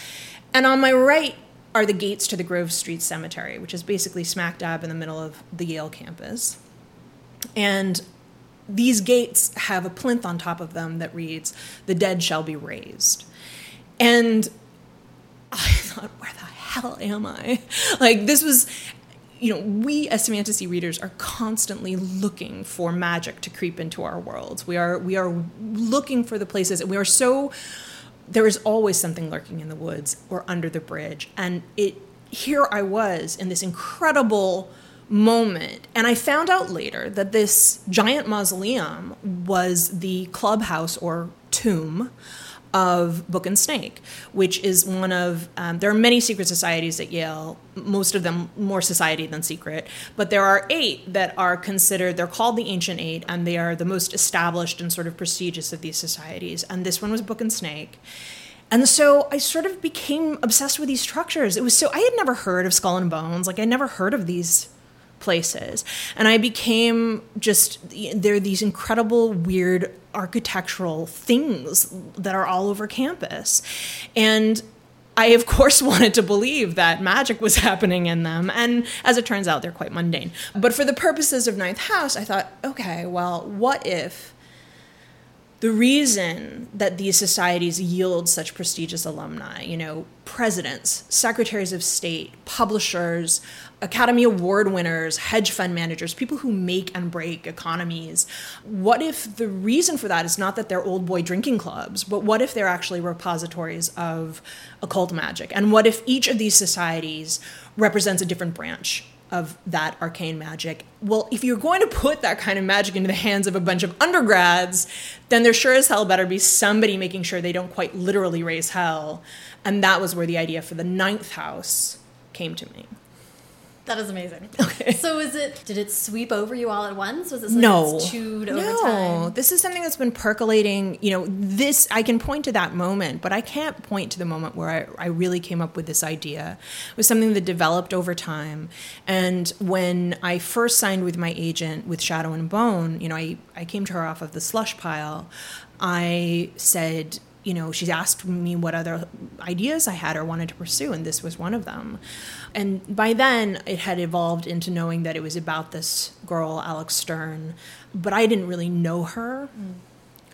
And on my right are the gates to the Grove Street Cemetery, which is basically smack dab in the middle of the Yale campus. And these gates have a plinth on top of them that reads, The dead shall be raised. And I thought, where the hell am I? Like, this was, you know, we as fantasy readers are constantly looking for magic to creep into our worlds. We are, we are looking for the places, and we are so, there is always something lurking in the woods or under the bridge. And it, here I was in this incredible moment. And I found out later that this giant mausoleum was the clubhouse or tomb of Book and Snake, which is one of, um, there are many secret societies at Yale, most of them more society than secret, but there are eight that are considered, they're called the Ancient Eight, and they are the most established and sort of prestigious of these societies. And this one was Book and Snake. And so I sort of became obsessed with these structures. It was so, I had never heard of Skull and Bones, like, I never heard of these places. And I became just, there are these incredible, weird architectural things that are all over campus. And I, of course, wanted to believe that magic was happening in them. And as it turns out, they're quite mundane. But for the purposes of Ninth House, I thought, okay, well, what if the reason that these societies yield such prestigious alumni, you know, presidents, secretaries of state, publishers, Academy Award winners, hedge fund managers, people who make and break economies. What if the reason for that is not that they're old boy drinking clubs, but what if they're actually repositories of occult magic? And what if each of these societies represents a different branch of that arcane magic. Well, if you're going to put that kind of magic into the hands of a bunch of undergrads, then there sure as hell better be somebody making sure they don't quite literally raise hell. And that was where the idea for the ninth house came to me. That is amazing. Okay. So is it? Did it sweep over you all at once? Was it something no that's chewed over no time? this is something that's been percolating you know this i can point to that moment but i can't point to the moment where i, I really came up with this idea it was something that developed over time and when i first signed with my agent with shadow and bone you know i, I came to her off of the slush pile i said you know, she asked me what other ideas I had or wanted to pursue, and this was one of them. And by then, it had evolved into knowing that it was about this girl, Alex Stern, but I didn't really know her. Mm.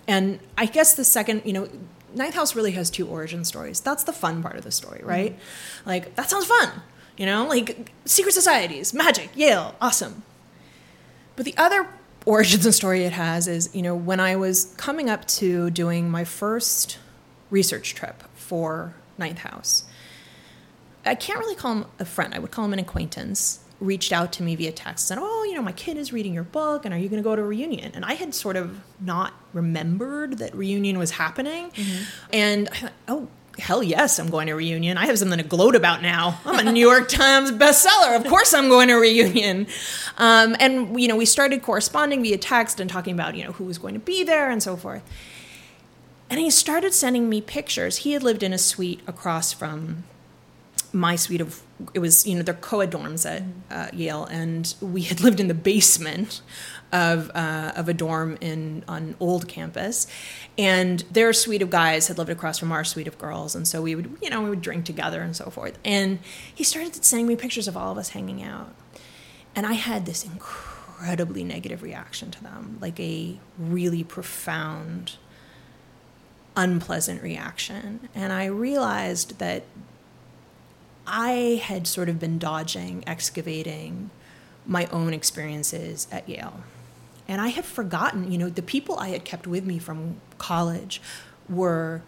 And I guess the second, you know, Ninth House really has two origin stories. That's the fun part of the story, mm-hmm. right? Like, that sounds fun, you know, like secret societies, magic, Yale, awesome. But the other origins and story it has is, you know, when I was coming up to doing my first research trip for Ninth House, I can't really call him a friend. I would call him an acquaintance. Reached out to me via text and said, oh, you know, my kid is reading your book, and are you going to go to a reunion? And I had sort of not remembered that reunion was happening, mm-hmm. and I thought, oh, hell yes, I'm going to reunion. I have something to gloat about now. I'm a New York Times bestseller. Of course, I'm going to reunion. Um, and you know, we started corresponding via text and talking about you know who was going to be there and so forth. And he started sending me pictures. He had lived in a suite across from my suite of it was you know they're co-ed dorms at uh, Yale, and we had lived in the basement of uh, of a dorm in on old campus, and their suite of guys had lived across from our suite of girls, and so we would you know we would drink together and so forth. And he started sending me pictures of all of us hanging out, and I had this incredibly negative reaction to them, like a really profound unpleasant reaction. And I realized that I had sort of been dodging, excavating my own experiences at Yale. And I had forgotten, you know, the people I had kept with me from college were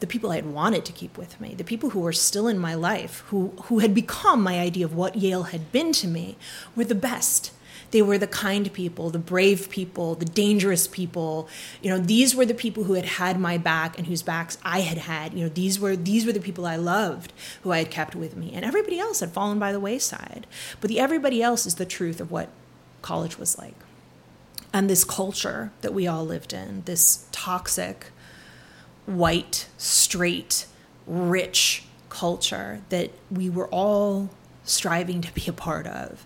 the people I had wanted to keep with me, the people who were still in my life, who, who had become my idea of what Yale had been to me, were the best. They were the kind people, the brave people, the dangerous people. You know, these were the people who had had my back and whose backs I had had. You know, these were these were the people I loved, who I had kept with me, and everybody else had fallen by the wayside. But the everybody else is the truth of what college was like, and this culture that we all lived in, this toxic, white, straight, rich culture that we were all striving to be a part of.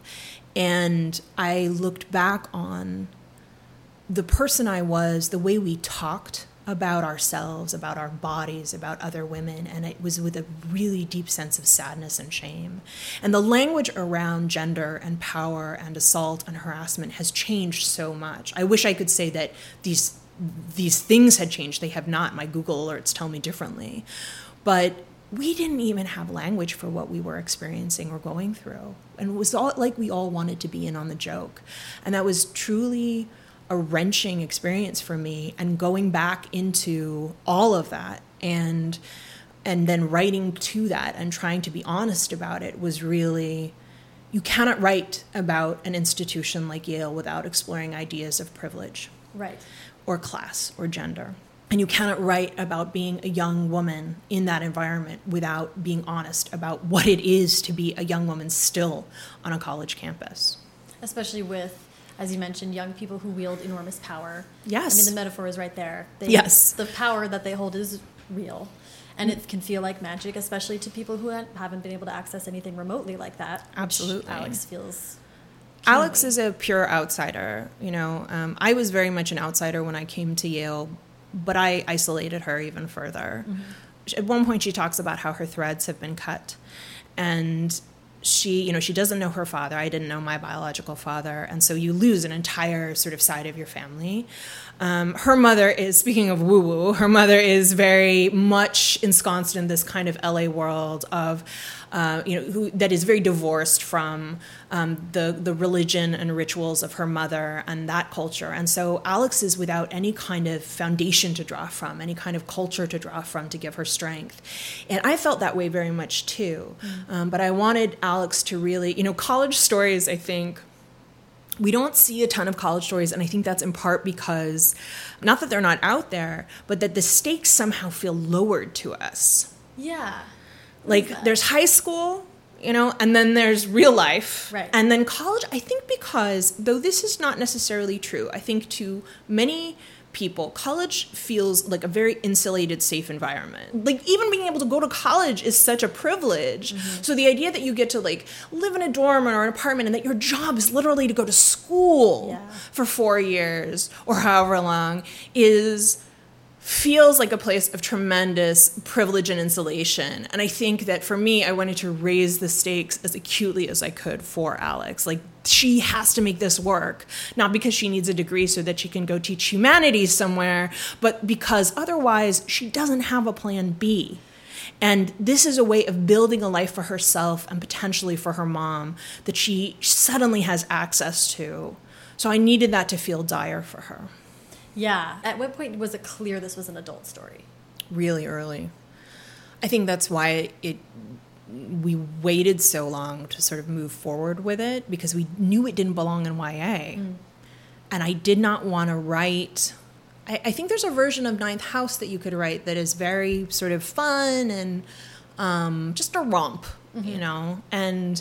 And I looked back on the person I was, the way we talked about ourselves, about our bodies, about other women, and it was with a really deep sense of sadness and shame. And the language around gender and power and assault and harassment has changed so much. I wish I could say that these these things had changed. They have not. My Google alerts tell me differently. But we didn't even have language for what we were experiencing or going through. And it was all like we all wanted to be in on the joke. And that was truly a wrenching experience for me and going back into all of that and and then writing to that and trying to be honest about it was really you cannot write about an institution like Yale without exploring ideas of privilege Right. or class or gender. And you cannot write about being a young woman in that environment without being honest about what it is to be a young woman still on a college campus. Especially with, as you mentioned, young people who wield enormous power. Yes. I mean, the metaphor is right there. They, Yes. The power that they hold is real. And it can feel like magic, especially to people who haven't been able to access anything remotely like that. Absolutely. Alex feels. Alex is a pure outsider. You know, um, I was very much an outsider when I came to Yale, but I isolated her even further. At one point, she talks about how her threads have been cut, and she, you know, she doesn't know her father. I didn't know my biological father, and so you lose an entire sort of side of your family. Um, her mother is speaking of woo woo. Her mother is very much ensconced in this kind of LA world of, uh, you know, who, that is very divorced from um, the the religion and rituals of her mother and that culture. And so Alex is without any kind of foundation to draw from, any kind of culture to draw from to give her strength. And I felt that way very much too. Um, but I wanted Alex to really, you know, college stories. I think we don't see a ton of college stories and i think that's in part because not that they're not out there but that the stakes somehow feel lowered to us Yeah. Like there's high school you know and then there's real life Right. and then college i think because though this is not necessarily true i think to many people college feels like a very insulated safe environment like even being able to go to college is such a privilege Mm-hmm. so the idea that you get to like live in a dorm or an apartment and that your job is literally to go to school Yeah. for four years or however long is feels like a place of tremendous privilege and insulation. And I think that for me, I wanted to raise the stakes as acutely as I could for Alex. Like, she has to make this work, not because she needs a degree so that she can go teach humanities somewhere, but because otherwise she doesn't have a plan B. And this is a way of building a life for herself and potentially for her mom that she suddenly has access to. So I needed that to feel dire for her. Yeah. At what point was it clear this was an adult story? really early. I think that's why it we waited so long to sort of move forward with it because we knew it didn't belong in YA. And I did not want to write I, I think there's a version of Ninth House that you could write that is very sort of fun and um, just a romp, you know? And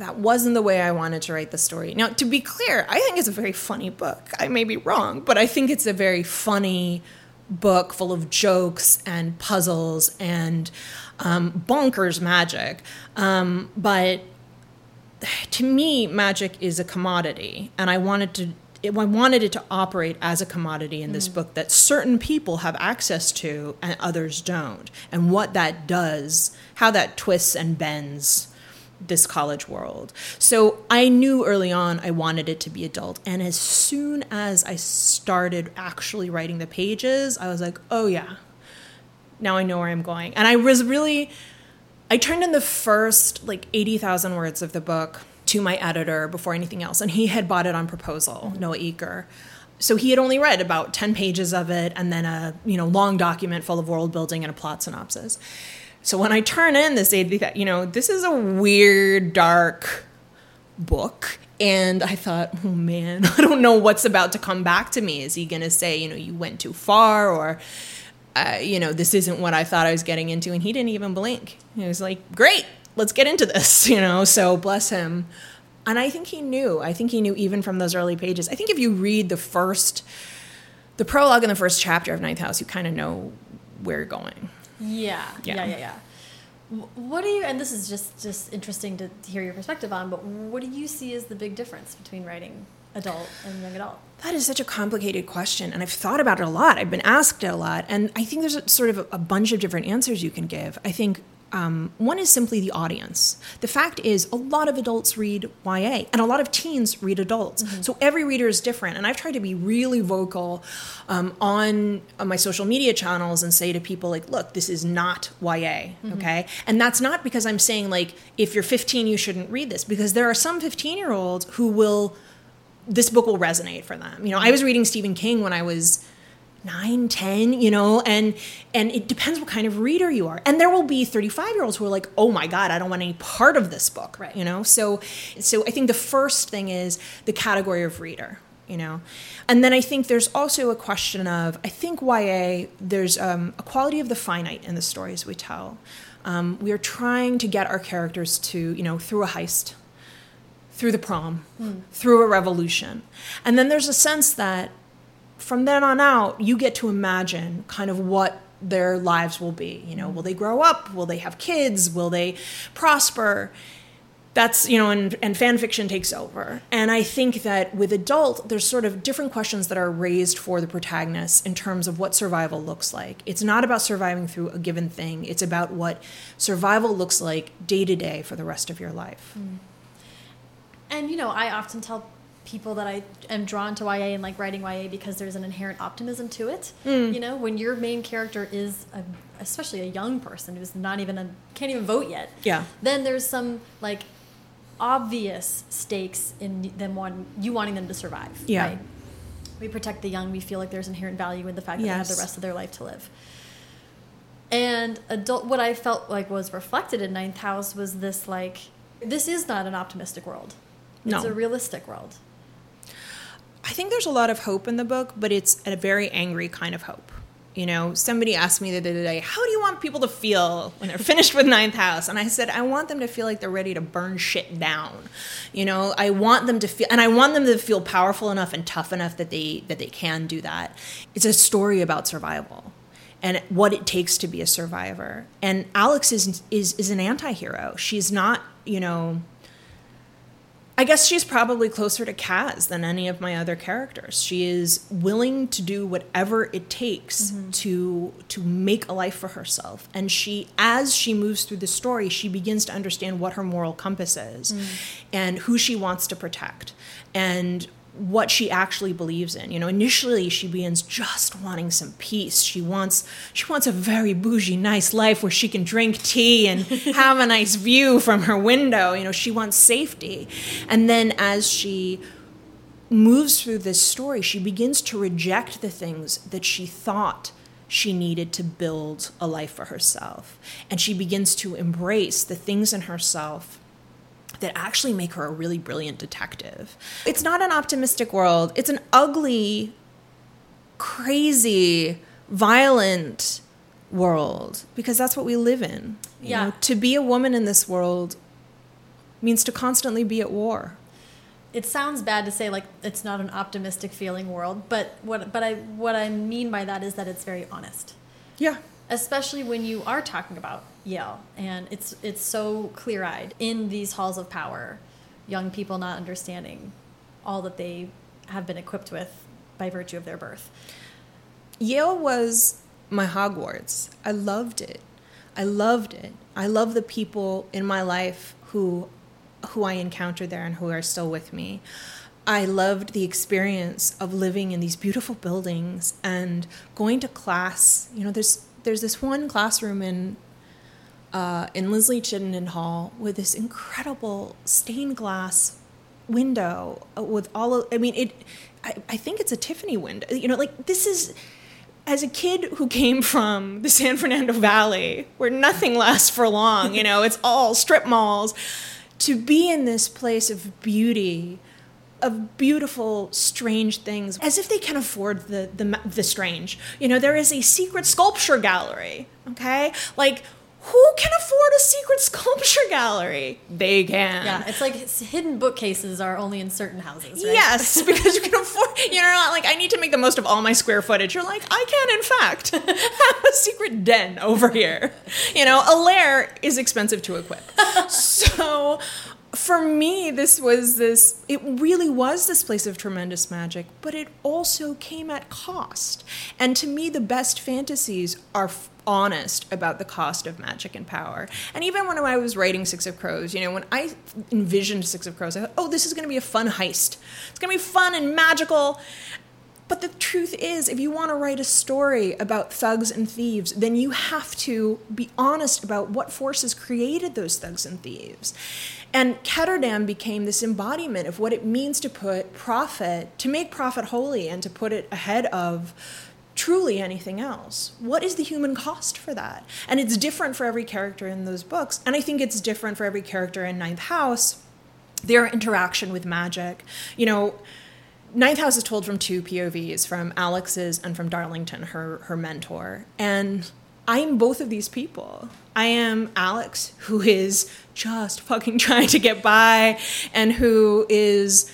that wasn't the way I wanted to write the story. Now, to be clear, I think it's a very funny book. I may be wrong, but I think it's a very funny book full of jokes and puzzles and um, bonkers magic. Um, but to me, magic is a commodity, and I wanted to. It, I wanted it to operate as a commodity in this book that certain people have access to and others don't, and what that does, how that twists and bends this college world. So I knew early on I wanted it to be adult. And as soon as I started actually writing the pages, I was like, oh yeah, now I know where I'm going. And I was really, I turned in the first like 80,000 words of the book to my editor before anything else. And he had bought it on proposal, mm-hmm. Noah Eaker. So he had only read about 10 pages of it and then a, you know, long document full of world building and a plot synopsis. So when I turn in this 80, you know, this is a weird, dark book. And I thought, oh man, I don't know what's about to come back to me. Is he going to say, you know, you went too far or, uh, you know, this isn't what I thought I was getting into? And he didn't even blink. He was like, great, let's get into this, you know, so bless him. And I think he knew. I think he knew even from those early pages. I think if you read the first, the prologue in the first chapter of Ninth House, you kind of know where you're going. Yeah, Yeah. yeah, yeah, yeah. What do you? And this is just just interesting to hear your perspective on. But what do you see as the big difference between writing adult and young adult? That is such a complicated question, and I've thought about it a lot. I've been asked it a lot, and I think there's a, sort of a, a bunch of different answers you can give. I think um, one is simply the audience. The fact is, a lot of adults read YA, and a lot of teens read adults. So every reader is different, and I've tried to be really vocal um, on, on my social media channels and say to people like, "Look, this is not YA, okay?" And that's not because I'm saying like, if you're 15, you shouldn't read this, because there are some 15 year olds who will this book will resonate for them. You know, I was reading Stephen King when I was nine, ten, you know, and and it depends what kind of reader you are. And there will be 35 year olds who are like, oh my God, I don't want any part of this book. Right. You know? So so I think the first thing is the category of reader. You know, and then I think there's also a question of I think YA there's um, a quality of the finite in the stories we tell. Um, we are trying to get our characters to you know through a heist, through the prom, through a revolution. And then there's a sense that from then on out, you get to imagine kind of what their lives will be. You know, will they grow up? Will they have kids? Will they prosper? That's, you know, and, and fan fiction takes over. And I think that with adult, there's sort of different questions that are raised for the protagonists in terms of what survival looks like. It's not about surviving through a given thing, it's about what survival looks like day to day for the rest of your life. Mm. And you know, I often tell people that I am drawn to YA and like writing YA because there's an inherent optimism to it. Mm. You know, when your main character is a, especially a young person who's not even a can't even vote yet. Yeah. Then there's some like obvious stakes in them one you wanting them to survive. Yeah. Right? We protect the young. We feel like there's inherent value in the fact that they have the rest of their life to live. And adult, what I felt like was reflected in Ninth House was this like, this is not an optimistic world. It's No. a realistic world. I think there's a lot of hope in the book, but it's a very angry kind of hope. You know, somebody asked me the other day, how do you want people to feel when they're finished with Ninth House? And I said, I want them to feel like they're ready to burn shit down. You know, I want them to feel, and I want them to feel powerful enough and tough enough that they that they can do that. It's a story about survival and what it takes to be a survivor. And Alex is is is an anti-hero. She's not, you know, I guess she's probably closer to Kaz than any of my other characters. She is willing to do whatever it takes mm-hmm. to to make a life for herself. And she as she moves through the story, she begins to understand what her moral compass is mm. and who she wants to protect and what she actually believes in. You know, initially she begins just wanting some peace. She wants she wants a very bougie, nice life where she can drink tea and have a nice view from her window. You know, she wants safety. And then as she moves through this story, she begins to reject the things that she thought she needed to build a life for herself. And she begins to embrace the things in herself that actually make her a really brilliant detective. It's not an optimistic world, it's an ugly, crazy, violent world because that's what we live in. You yeah. Know, to be a woman in this world means to constantly be at war. It sounds bad to say like it's not an optimistic feeling world, but what but I what I mean by that is that it's very honest. Yeah. Especially when you are talking about Yale, and it's it's so clear eyed in these halls of power, young people not understanding all that they have been equipped with by virtue of their birth. Yale was my Hogwarts. I loved it. I loved it. I love the people in my life who who I encountered there and who are still with me. I loved the experience of living in these beautiful buildings and going to class. You know, there's there's this one classroom in uh, in Linsly Chittenden Hall with this incredible stained glass window uh, with all of, I mean, it, I, I think it's a Tiffany window. You know, like this is, as a kid who came from the San Fernando Valley, where nothing lasts for long, you know, it's all strip malls, to be in this place of beauty, of beautiful, strange things, as if they can afford the, the, the strange. You know, there is a secret sculpture gallery, okay? Like, who can afford a secret sculpture gallery? They can. Yeah, it's like hidden bookcases are only in certain houses, right? Yes, because you can afford, you know, not like, I need to make the most of all my square footage. You're like, I can, in fact, have a secret den over here. You know, a lair is expensive to equip. so, for me, this was this, it really was this place of tremendous magic, but it also came at cost. And to me, the best fantasies are honest about the cost of magic and power. And even when I was writing Six of Crows, you know, when I envisioned Six of Crows, I thought, oh, this is going to be a fun heist. It's going to be fun and magical. But the truth is, if you want to write a story about thugs and thieves, then you have to be honest about what forces created those thugs and thieves. And Ketterdam became this embodiment of what it means to put profit, to make profit holy, and to put it ahead of truly anything else. What is the human cost for that? And it's different for every character in those books. And I think it's different for every character in Ninth House, their interaction with magic. You know, Ninth House is told from two POVs, from Alex's and from Darlington, her her mentor. And I am both of these people. I am Alex, who is just fucking trying to get by and who is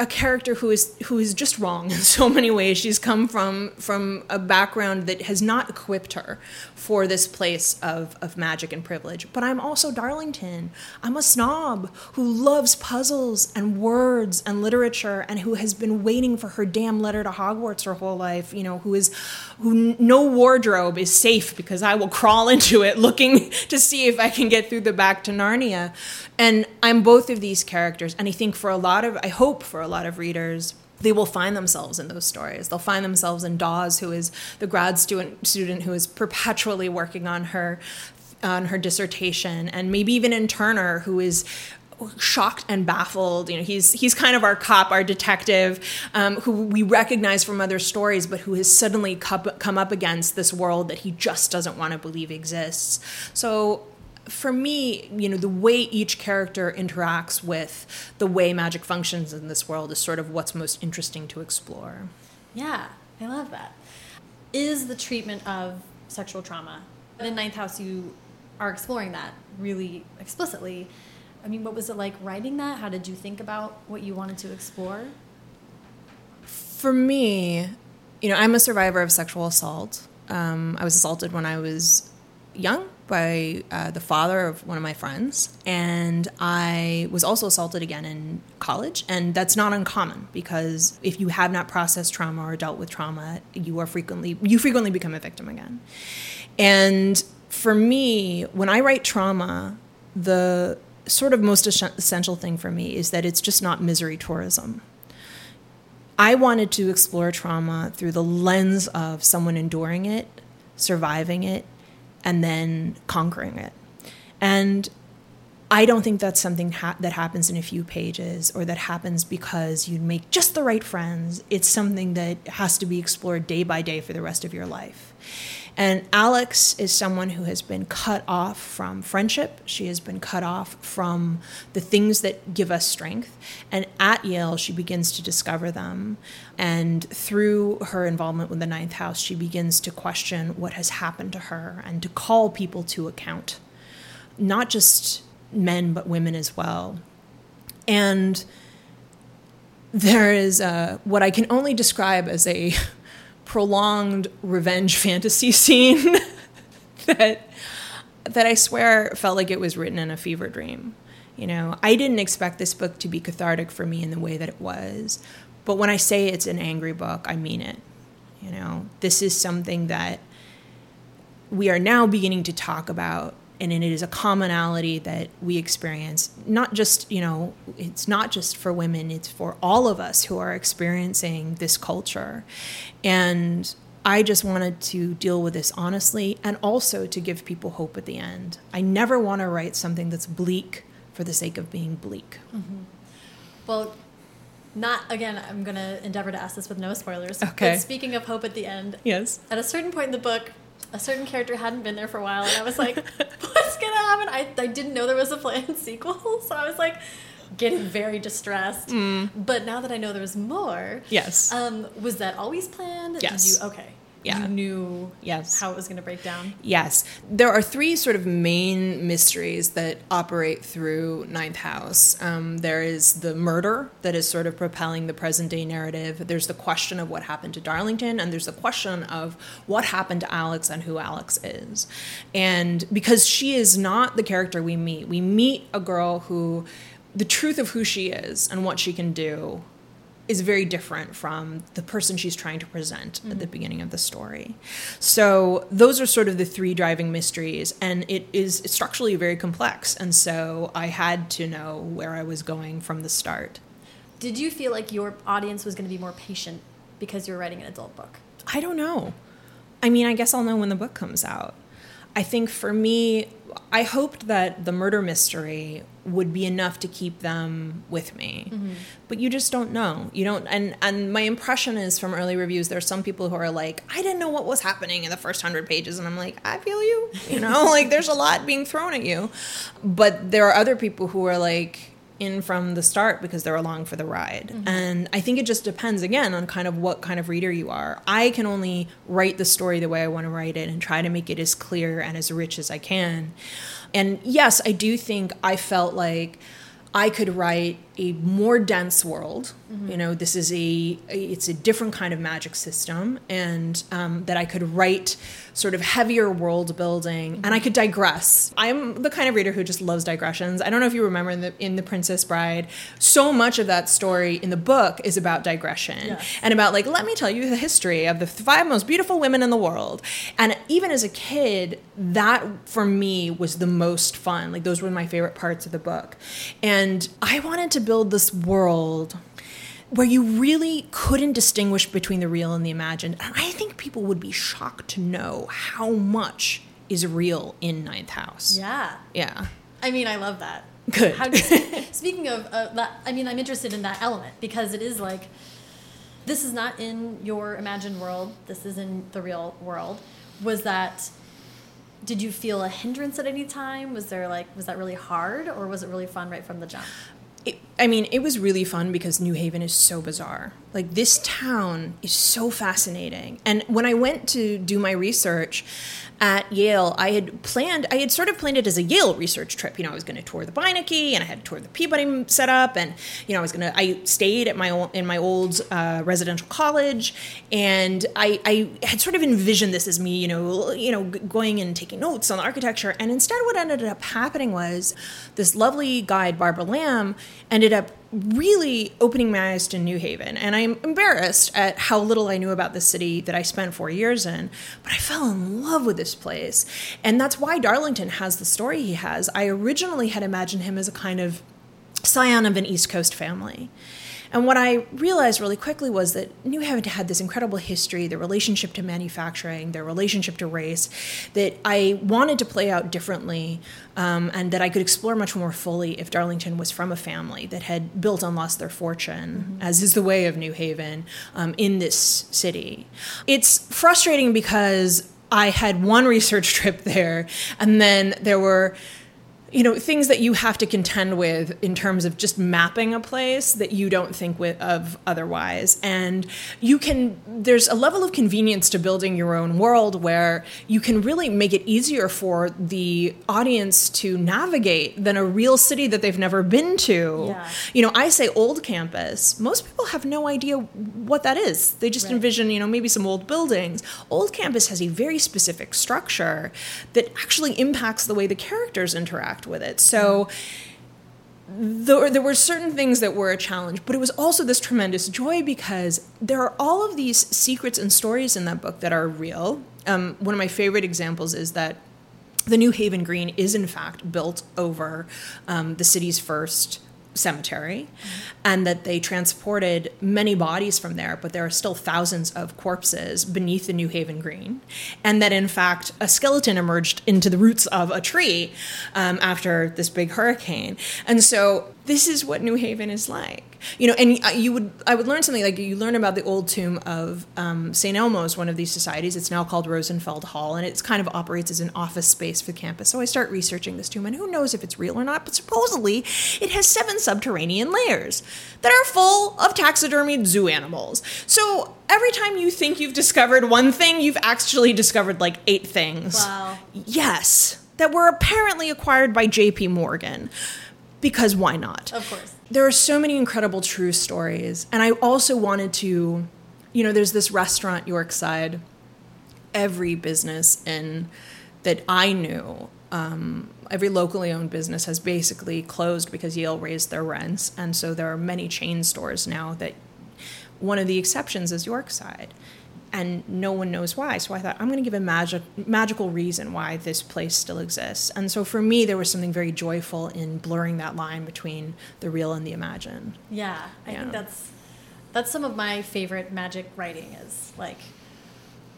a character who is who is just wrong in so many ways. She's come from from a background that has not equipped her for this place of, of magic and privilege. But I'm also Darlington. I'm a snob who loves puzzles and words and literature and who has been waiting for her damn letter to Hogwarts her whole life, you know, who is who no wardrobe is safe because I will crawl into it looking to see if I can get through the back to Narnia. And I'm both of these characters and I think for a lot of I hope for a lot of readers they will find themselves in those stories. They'll find themselves in Dawes, who is the grad student student who is perpetually working on her on her dissertation, and maybe even in Turner, who is shocked and baffled. You know, he's he's kind of our cop, our detective, um, who we recognize from other stories, but who has suddenly come up against this world that he just doesn't want to believe exists. So for me, you know, the way each character interacts with the way magic functions in this world is sort of what's most interesting to explore. Yeah, I love that. is the treatment of sexual trauma. In Ninth House, you are exploring that really explicitly. I mean, what was it like writing that? How did you think about what you wanted to explore? For me, you know, I'm a survivor of sexual assault. Um, I was assaulted when I was young by uh, the father of one of my friends, and I was also assaulted again in college. And that's not uncommon because if you have not processed trauma or dealt with trauma, you are frequently you frequently become a victim again. And for me, when I write trauma, the sort of most essential thing for me is that it's just not misery tourism. I wanted to explore trauma through the lens of someone enduring it, surviving it, and then conquering it. And I don't think that's something ha- that happens in a few pages or that happens because you make just the right friends. It's something that has to be explored day by day for the rest of your life. And Alex is someone who has been cut off from friendship. She has been cut off from the things that give us strength. And at Yale, she begins to discover them. And through her involvement with the Ninth House, she begins to question what has happened to her and to call people to account, not just men, but women as well. And there is a, what I can only describe as a prolonged revenge fantasy scene that that I swear felt like it was written in a fever dream. You know, I didn't expect this book to be cathartic for me in the way that it was. But when I say it's an angry book, I mean it. You know, this is something that we are now beginning to talk about and it is a commonality that we experience not just you know it's not just for women it's for all of us who are experiencing this culture. And i just wanted to deal with this honestly and also to give people hope at the end. I never want to write something that's bleak for the sake of being bleak. Mm-hmm. well not again i'm going to endeavor to ask this with no spoilers okay. but speaking of hope at the end yes. at a certain point in the book a certain character hadn't been there for a while, and I was like, "What's gonna happen?" I I didn't know there was a planned sequel, so I was like getting very distressed. Mm. But now that I know there's more, yes, um, was that always planned? Yes. Did you okay? Yeah. you knew yes. how it was going to break down. Yes. There are three sort of main mysteries that operate through Ninth House. Um, there is the murder that is sort of propelling the present day narrative. There's the question of what happened to Darlington, and there's the question of what happened to Alex and who Alex is. And because she is not the character we meet, we meet a girl who the truth of who she is and what she can do is very different from the person she's trying to present mm-hmm. at the mm-hmm. beginning of the story. So those are sort of the three driving mysteries, and it is structurally very complex. And so I had to know where I was going from the start. Did you feel like your audience was going to be more patient because you're writing an adult book? I don't know. I mean, I guess I'll know when the book comes out. I think for me, I hoped that the murder mystery would be enough to keep them with me. Mm-hmm. But you just don't know. You don't and and my impression is from early reviews there's some people who are like, I didn't know what was happening in the first 100 pages and I'm like, I feel you. You know, like there's a lot being thrown at you. But there are other people who are like in from the start because they're along for the ride. Mm-hmm. And I think it just depends again on kind of what kind of reader you are. I can only write the story the way I want to write it and try to make it as clear and as rich as I can. And yes, I do think I felt like I could write a more dense world. Mm-hmm. You know, this is a, it's a different kind of magic system, and um, that I could write sort of heavier world building, mm-hmm. and I could digress. I'm the kind of reader who just loves digressions. I don't know if you remember in the in the Princess Bride, so much of that story in the book is about digression yes. and about like let me tell you the history of the five most beautiful women in the world. And even as a kid, that for me was the most fun. Like those were my favorite parts of the book, and I wanted to build this world where you really couldn't distinguish between the real and the imagined. And I think people would be shocked to know how much is real in Ninth House. Yeah. Yeah. I mean, I love that. Good. How, speaking of uh, that, I mean, I'm interested in that element because it is like, this is not in your imagined world. This is in the real world. Was that, did you feel a hindrance at any time? Was there like, was that really hard or was it really fun right from the jump? It, I mean, it was really fun because New Haven is so bizarre. Like, this town is so fascinating. And when I went to do my research at Yale, I had planned, I had sort of planned it as a Yale research trip. You know, I was going to tour the Beinecke and I had to tour the Peabody setup. And, you know, I was going to, I stayed at my old, in my old uh, residential college. And I, I had sort of envisioned this as me, you know, you know, going and taking notes on the architecture. And instead, what ended up happening was this lovely guide, Barbara Lamb, ended up really opening my eyes to New Haven. And I'm embarrassed at how little I knew about the city that I spent four years in, but I fell in love with this place. And that's why Darlington has the story he has. I originally had imagined him as a kind of scion of an East Coast family. And what I realized really quickly was that New Haven had this incredible history, their relationship to manufacturing, their relationship to race, that I wanted to play out differently um, and that I could explore much more fully if Darlington was from a family that had built and lost their fortune, mm-hmm. as is the way of New Haven, um, in this city. It's frustrating because I had one research trip there, and then there were you know things that you have to contend with in terms of just mapping a place that you don't think with, of otherwise. And you can there's a level of convenience to building your own world where you can really make it easier for the audience to navigate than a real city that they've never been to. Yeah. you know i say old campus. Most people have no idea what that is. They just right. envision you know maybe some old buildings. Old campus has a very specific structure that actually impacts the way the characters interact with it. So there, there were certain things that were a challenge, but it was also this tremendous joy because there are all of these secrets and stories in that book that are real. Um, one of my favorite examples is that the New Haven Green is in fact built over um, the city's first cemetery and that they transported many bodies from there but there are still thousands of corpses beneath the new haven green. And that in fact a skeleton emerged into the roots of a tree um, after this big hurricane. And so this is what new haven is like you know, and you would I would learn something like you learn about the old tomb of um, St. Elmo's, one of these societies. It's now called Rosenfeld Hall, and it kind of operates as an office space for the campus. So I start researching this tomb, and who knows if it's real or not? But supposedly, it has seven subterranean layers that are full of taxidermied zoo animals. So every time you think you've discovered one thing, you've actually discovered like eight things. Wow. Yes, that were apparently acquired by J.P. Morgan because why not? Of course. There are so many incredible true stories. And I also wanted to, you know, there's this restaurant, Yorkside. Every business in that I knew, um, every locally owned business has basically closed because Yale raised their rents. And so there are many chain stores now that one of the exceptions is Yorkside and no one knows why. So I thought I'm going to give a magic magical reason why this place still exists. And so for me, there was something very joyful in blurring that line between the real and the imagined. Yeah, I yeah. think that's that's some of my favorite magic writing is like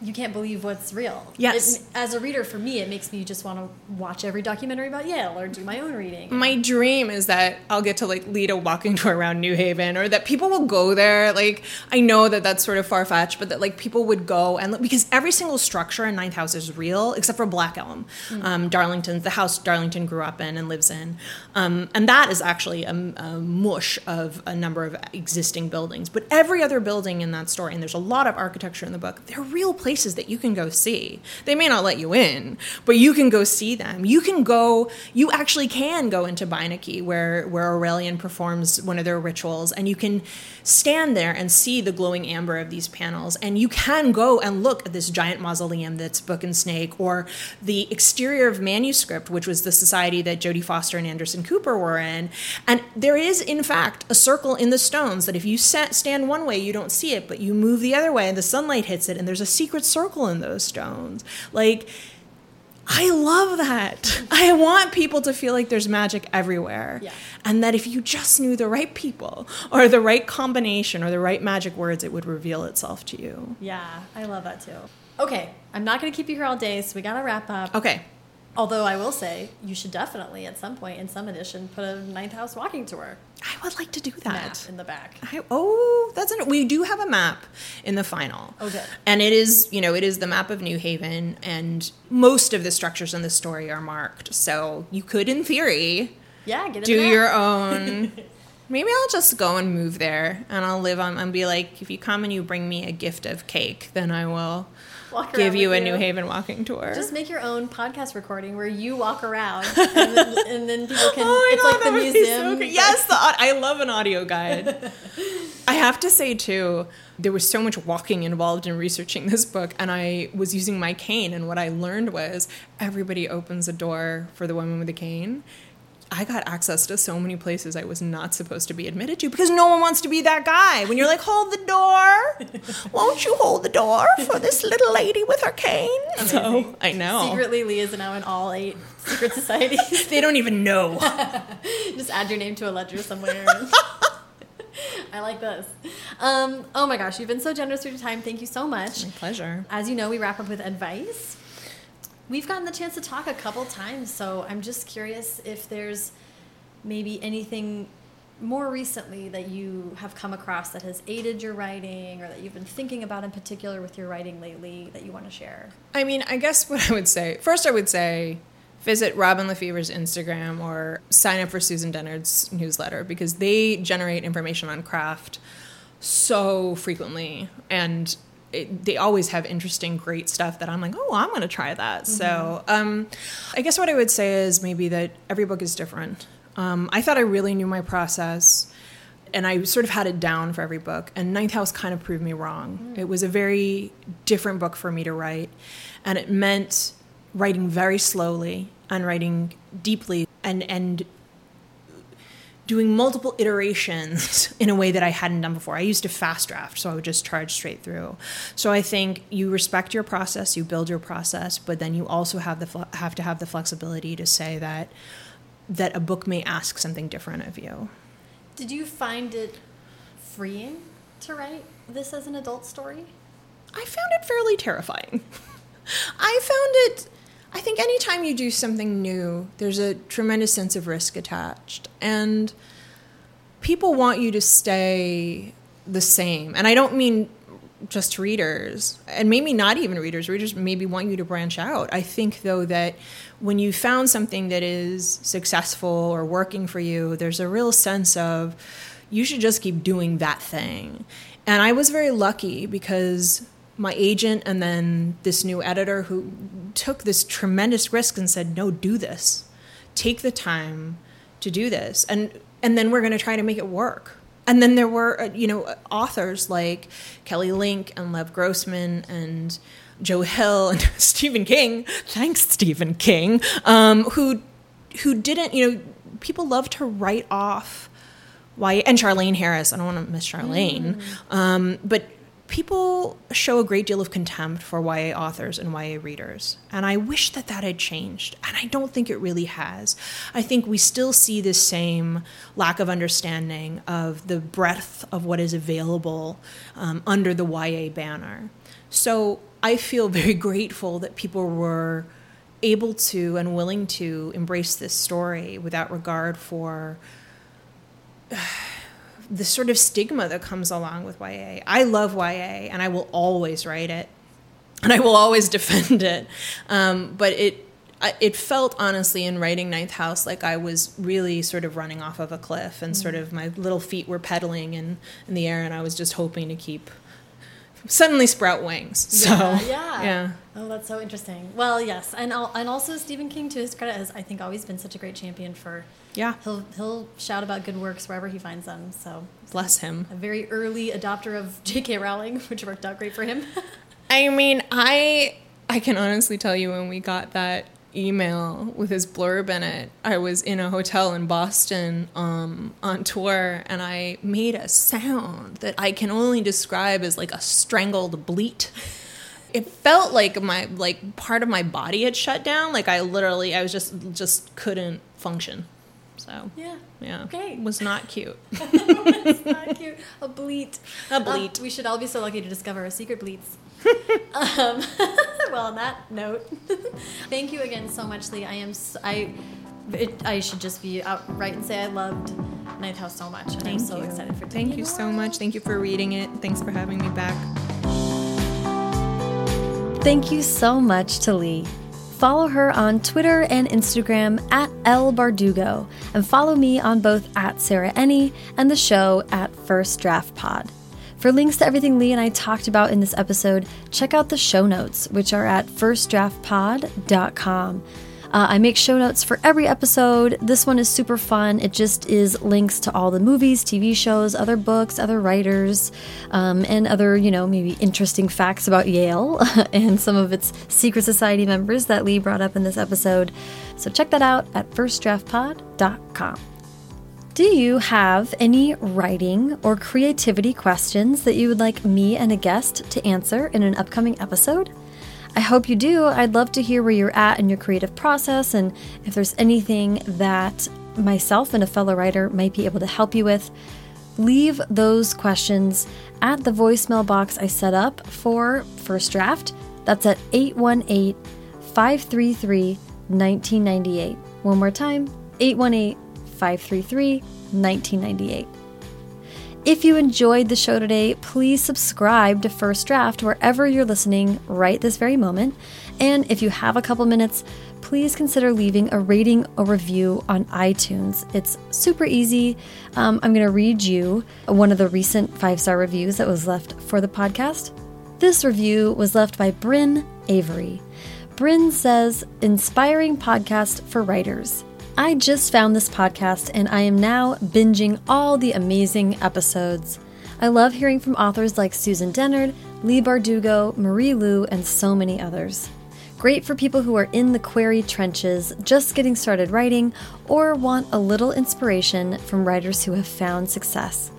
you can't believe what's real. Yes. It, as a reader, for me, it makes me just want to watch every documentary about Yale or do my own reading. My dream is that I'll get to like lead a walking tour around New Haven, or that people will go there. Like I know that that's sort of far fetched, but that like people would go and because every single structure in Ninth House is real except for Black Elm, mm-hmm. um, Darlington, the house Darlington grew up in and lives in, um, and that is actually a, a mush of a number of existing buildings. But every other building in that story, and there's a lot of architecture in the book, they're real places places that you can go see. They may not let you in, but you can go see them. You can go, you actually can go into Beinecke where, where Aurelian performs one of their rituals, and you can stand there and see the glowing amber of these panels. And you can go and look at this giant mausoleum that's Book and Snake, or the exterior of Manuscript, which was the society that Jodie Foster and Anderson Cooper were in. And there is, in fact, a circle in the stones that if you stand one way, you don't see it, but you move the other way and the sunlight hits it, and there's a secret circle in those stones. Like, I love that. I want people to feel like there's magic everywhere. Yeah. And that if you just knew the right people or the right combination or the right magic words, it would reveal itself to you. Yeah, I love that too. Okay, I'm not going to keep you here all day, so we got to wrap up. Okay. Although I will say, you should definitely at some point in some edition put a Ninth House walking tour. I would like to do that. Map in the back. I, oh, that's an, we do have a map in the final. Oh, good. And it is, you know, it is the map of New Haven, and most of the structures in the story are marked. So you could, in theory, yeah, do your own Maybe I'll just go and move there, and I'll live on and be like, if you come and you bring me a gift of cake, then I will Walk give you a with New Haven walking tour. Just make your own podcast recording where you walk around, and then, and then people can. Oh my it's God, like the that would be museum. so yes, the, I love an audio guide. I have to say too, there was so much walking involved in researching this book, and I was using my cane. And what I learned was everybody opens a door for the woman with the cane. I got access to so many places I was not supposed to be admitted to because no one wants to be that guy. When you're like, hold the door, won't you hold the door for this little lady with her cane? So I know Secretly, Leigh is now in all eight secret societies. they don't even know. Just add your name to a ledger somewhere. I like this. Um, oh my gosh, you've been so generous with your time. Thank you so much. My pleasure. As you know, we wrap up with advice. We've gotten the chance to talk a couple times, so I'm just curious if there's maybe anything more recently that you have come across that has aided your writing or that you've been thinking about in particular with your writing lately that you want to share. I mean, I guess what I would say first, I would say visit Robin LaFevers' Instagram or sign up for Susan Dennard's newsletter because they generate information on craft so frequently and it, they always have interesting, great stuff that I'm like, oh, I'm going to try that. So, um, I guess what I would say is maybe that every book is different. Um, I thought I really knew my process and I sort of had it down for every book. And Ninth House kind of proved me wrong. It was a very different book for me to write, and it meant writing very slowly and writing deeply and and doing multiple iterations in a way that I hadn't done before. I used to fast draft, so I would just charge straight through. So I think you respect your process, you build your process, but then you also have the have to have the flexibility to say that that a book may ask something different of you. Did you find it freeing to write this as an adult story? I found it fairly terrifying. I found it. I think anytime you do something new, there's a tremendous sense of risk attached. And people want you to stay the same. And I don't mean just readers, and maybe not even readers. Readers maybe want you to branch out. I think, though, that when you found something that is successful or working for you, there's a real sense of you should just keep doing that thing. And I was very lucky because my agent and then this new editor who took this tremendous risk and said, "No, do this. Take the time to do this." And and then we're going to try to make it work. And then there were, uh, you know, authors like Kelly Link and Lev Grossman and Joe Hill and Stephen King. Thanks, Stephen King, um, who who didn't, you know, people love to write off YA and Charlaine Harris. I don't want to miss Charlaine, um, but people show a great deal of contempt for YA authors and YA readers. And I wish that that had changed. And I don't think it really has. I think we still see the same lack of understanding of the breadth of what is available um, under the YA banner. So I feel very grateful that people were able to and willing to embrace this story without regard for the sort of stigma that comes along with YA. I love YA and I will always write it and I will always defend it. Um, but it it felt honestly in writing Ninth House like I was really sort of running off of a cliff and sort of my little feet were pedaling in, in the air and I was just hoping to keep suddenly sprout wings. So yeah, yeah. yeah. Oh, that's so interesting. Well, yes, and and also Stephen King, to his credit, has I think always been such a great champion for. Yeah. He'll he'll shout about good works wherever he finds them. So Bless him. a very early adopter of J.K. Rowling, which worked out great for him. I mean, I I can honestly tell you when we got that email with his blurb in it, I was in a hotel in Boston um, on tour, and I made a sound that I can only describe as like a strangled bleat. It felt like my like part of my body had shut down. Like I literally, I was just just couldn't function. So yeah. yeah, Okay. was not cute. It's not cute. A bleat. A bleat. Um, we should all be so lucky to discover our secret bleats. um, well, on that note, thank you again so much, Leigh. I am. s I It, I should just be outright and say I loved Ninth House so much, and I'm so you. excited for. Thank you so much. Thank you for reading it. Thanks for having me back. Thank you so much to Leigh. Follow her on Twitter and Instagram at El Bardugo, and follow me on both at Sarah Enni and the show at First Draft Pod. For links to everything Leigh and I talked about in this episode, check out the show notes, which are at firstdraftpod.com. Uh, I make show notes for every episode. This one is super fun. It just is links to all the movies, TV shows, other books, other writers, um, and other, you know, maybe interesting facts about Yale and some of its secret society members that Leigh brought up in this episode. So check that out at firstdraftpod.com. Do you have any writing or creativity questions that you would like me and a guest to answer in an upcoming episode? I hope you do. I'd love to hear where you're at in your creative process and if there's anything that myself and a fellow writer might be able to help you with. Leave those questions at the voicemail box I set up for First Draft. That's at 818 533 1998. One more time 818 533 1998. If you enjoyed the show today, please subscribe to First Draft wherever you're listening right this very moment. And if you have a couple minutes, please consider leaving a rating or review on iTunes. It's super easy. Um, I'm going to read you one of the recent five star reviews that was left for the podcast. This review was left by Bryn Avery. Bryn says, Inspiring podcast for writers. I just found this podcast and I am now binging all the amazing episodes. I love hearing from authors like Susan Dennard, Leigh Bardugo, Marie Lu, and so many others. Great for people who are in the query trenches, just getting started writing, or want a little inspiration from writers who have found success.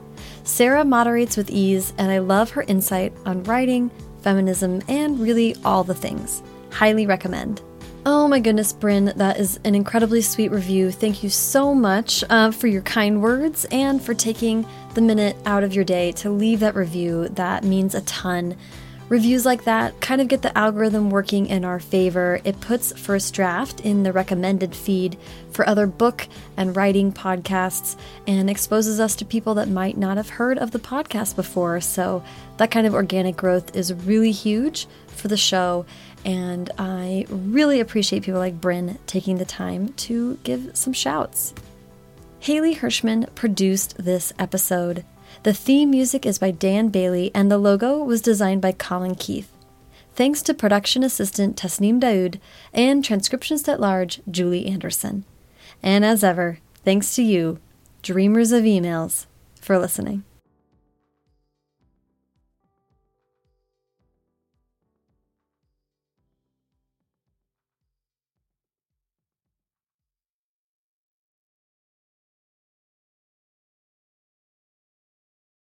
Sarah moderates with ease, and I love her insight on writing, feminism, and really all the things. Highly recommend. Oh my goodness, Bryn, that is an incredibly sweet review. Thank you so much uh, for your kind words and for taking the minute out of your day to leave that review. That means a ton. Reviews like that kind of get the algorithm working in our favor. It puts First Draft in the recommended feed for other book and writing podcasts and exposes us to people that might not have heard of the podcast before. So, that kind of organic growth is really huge for the show and I really appreciate people like Bryn taking the time to give some shouts. Haley Hirschman produced this episode. The theme music is by Dan Bailey, and the logo was designed by Colin Keith. Thanks to production assistant Tasneem Daoud and transcriptionist at large Julie Anderson. And as ever, thanks to you, dreamers of emails, for listening.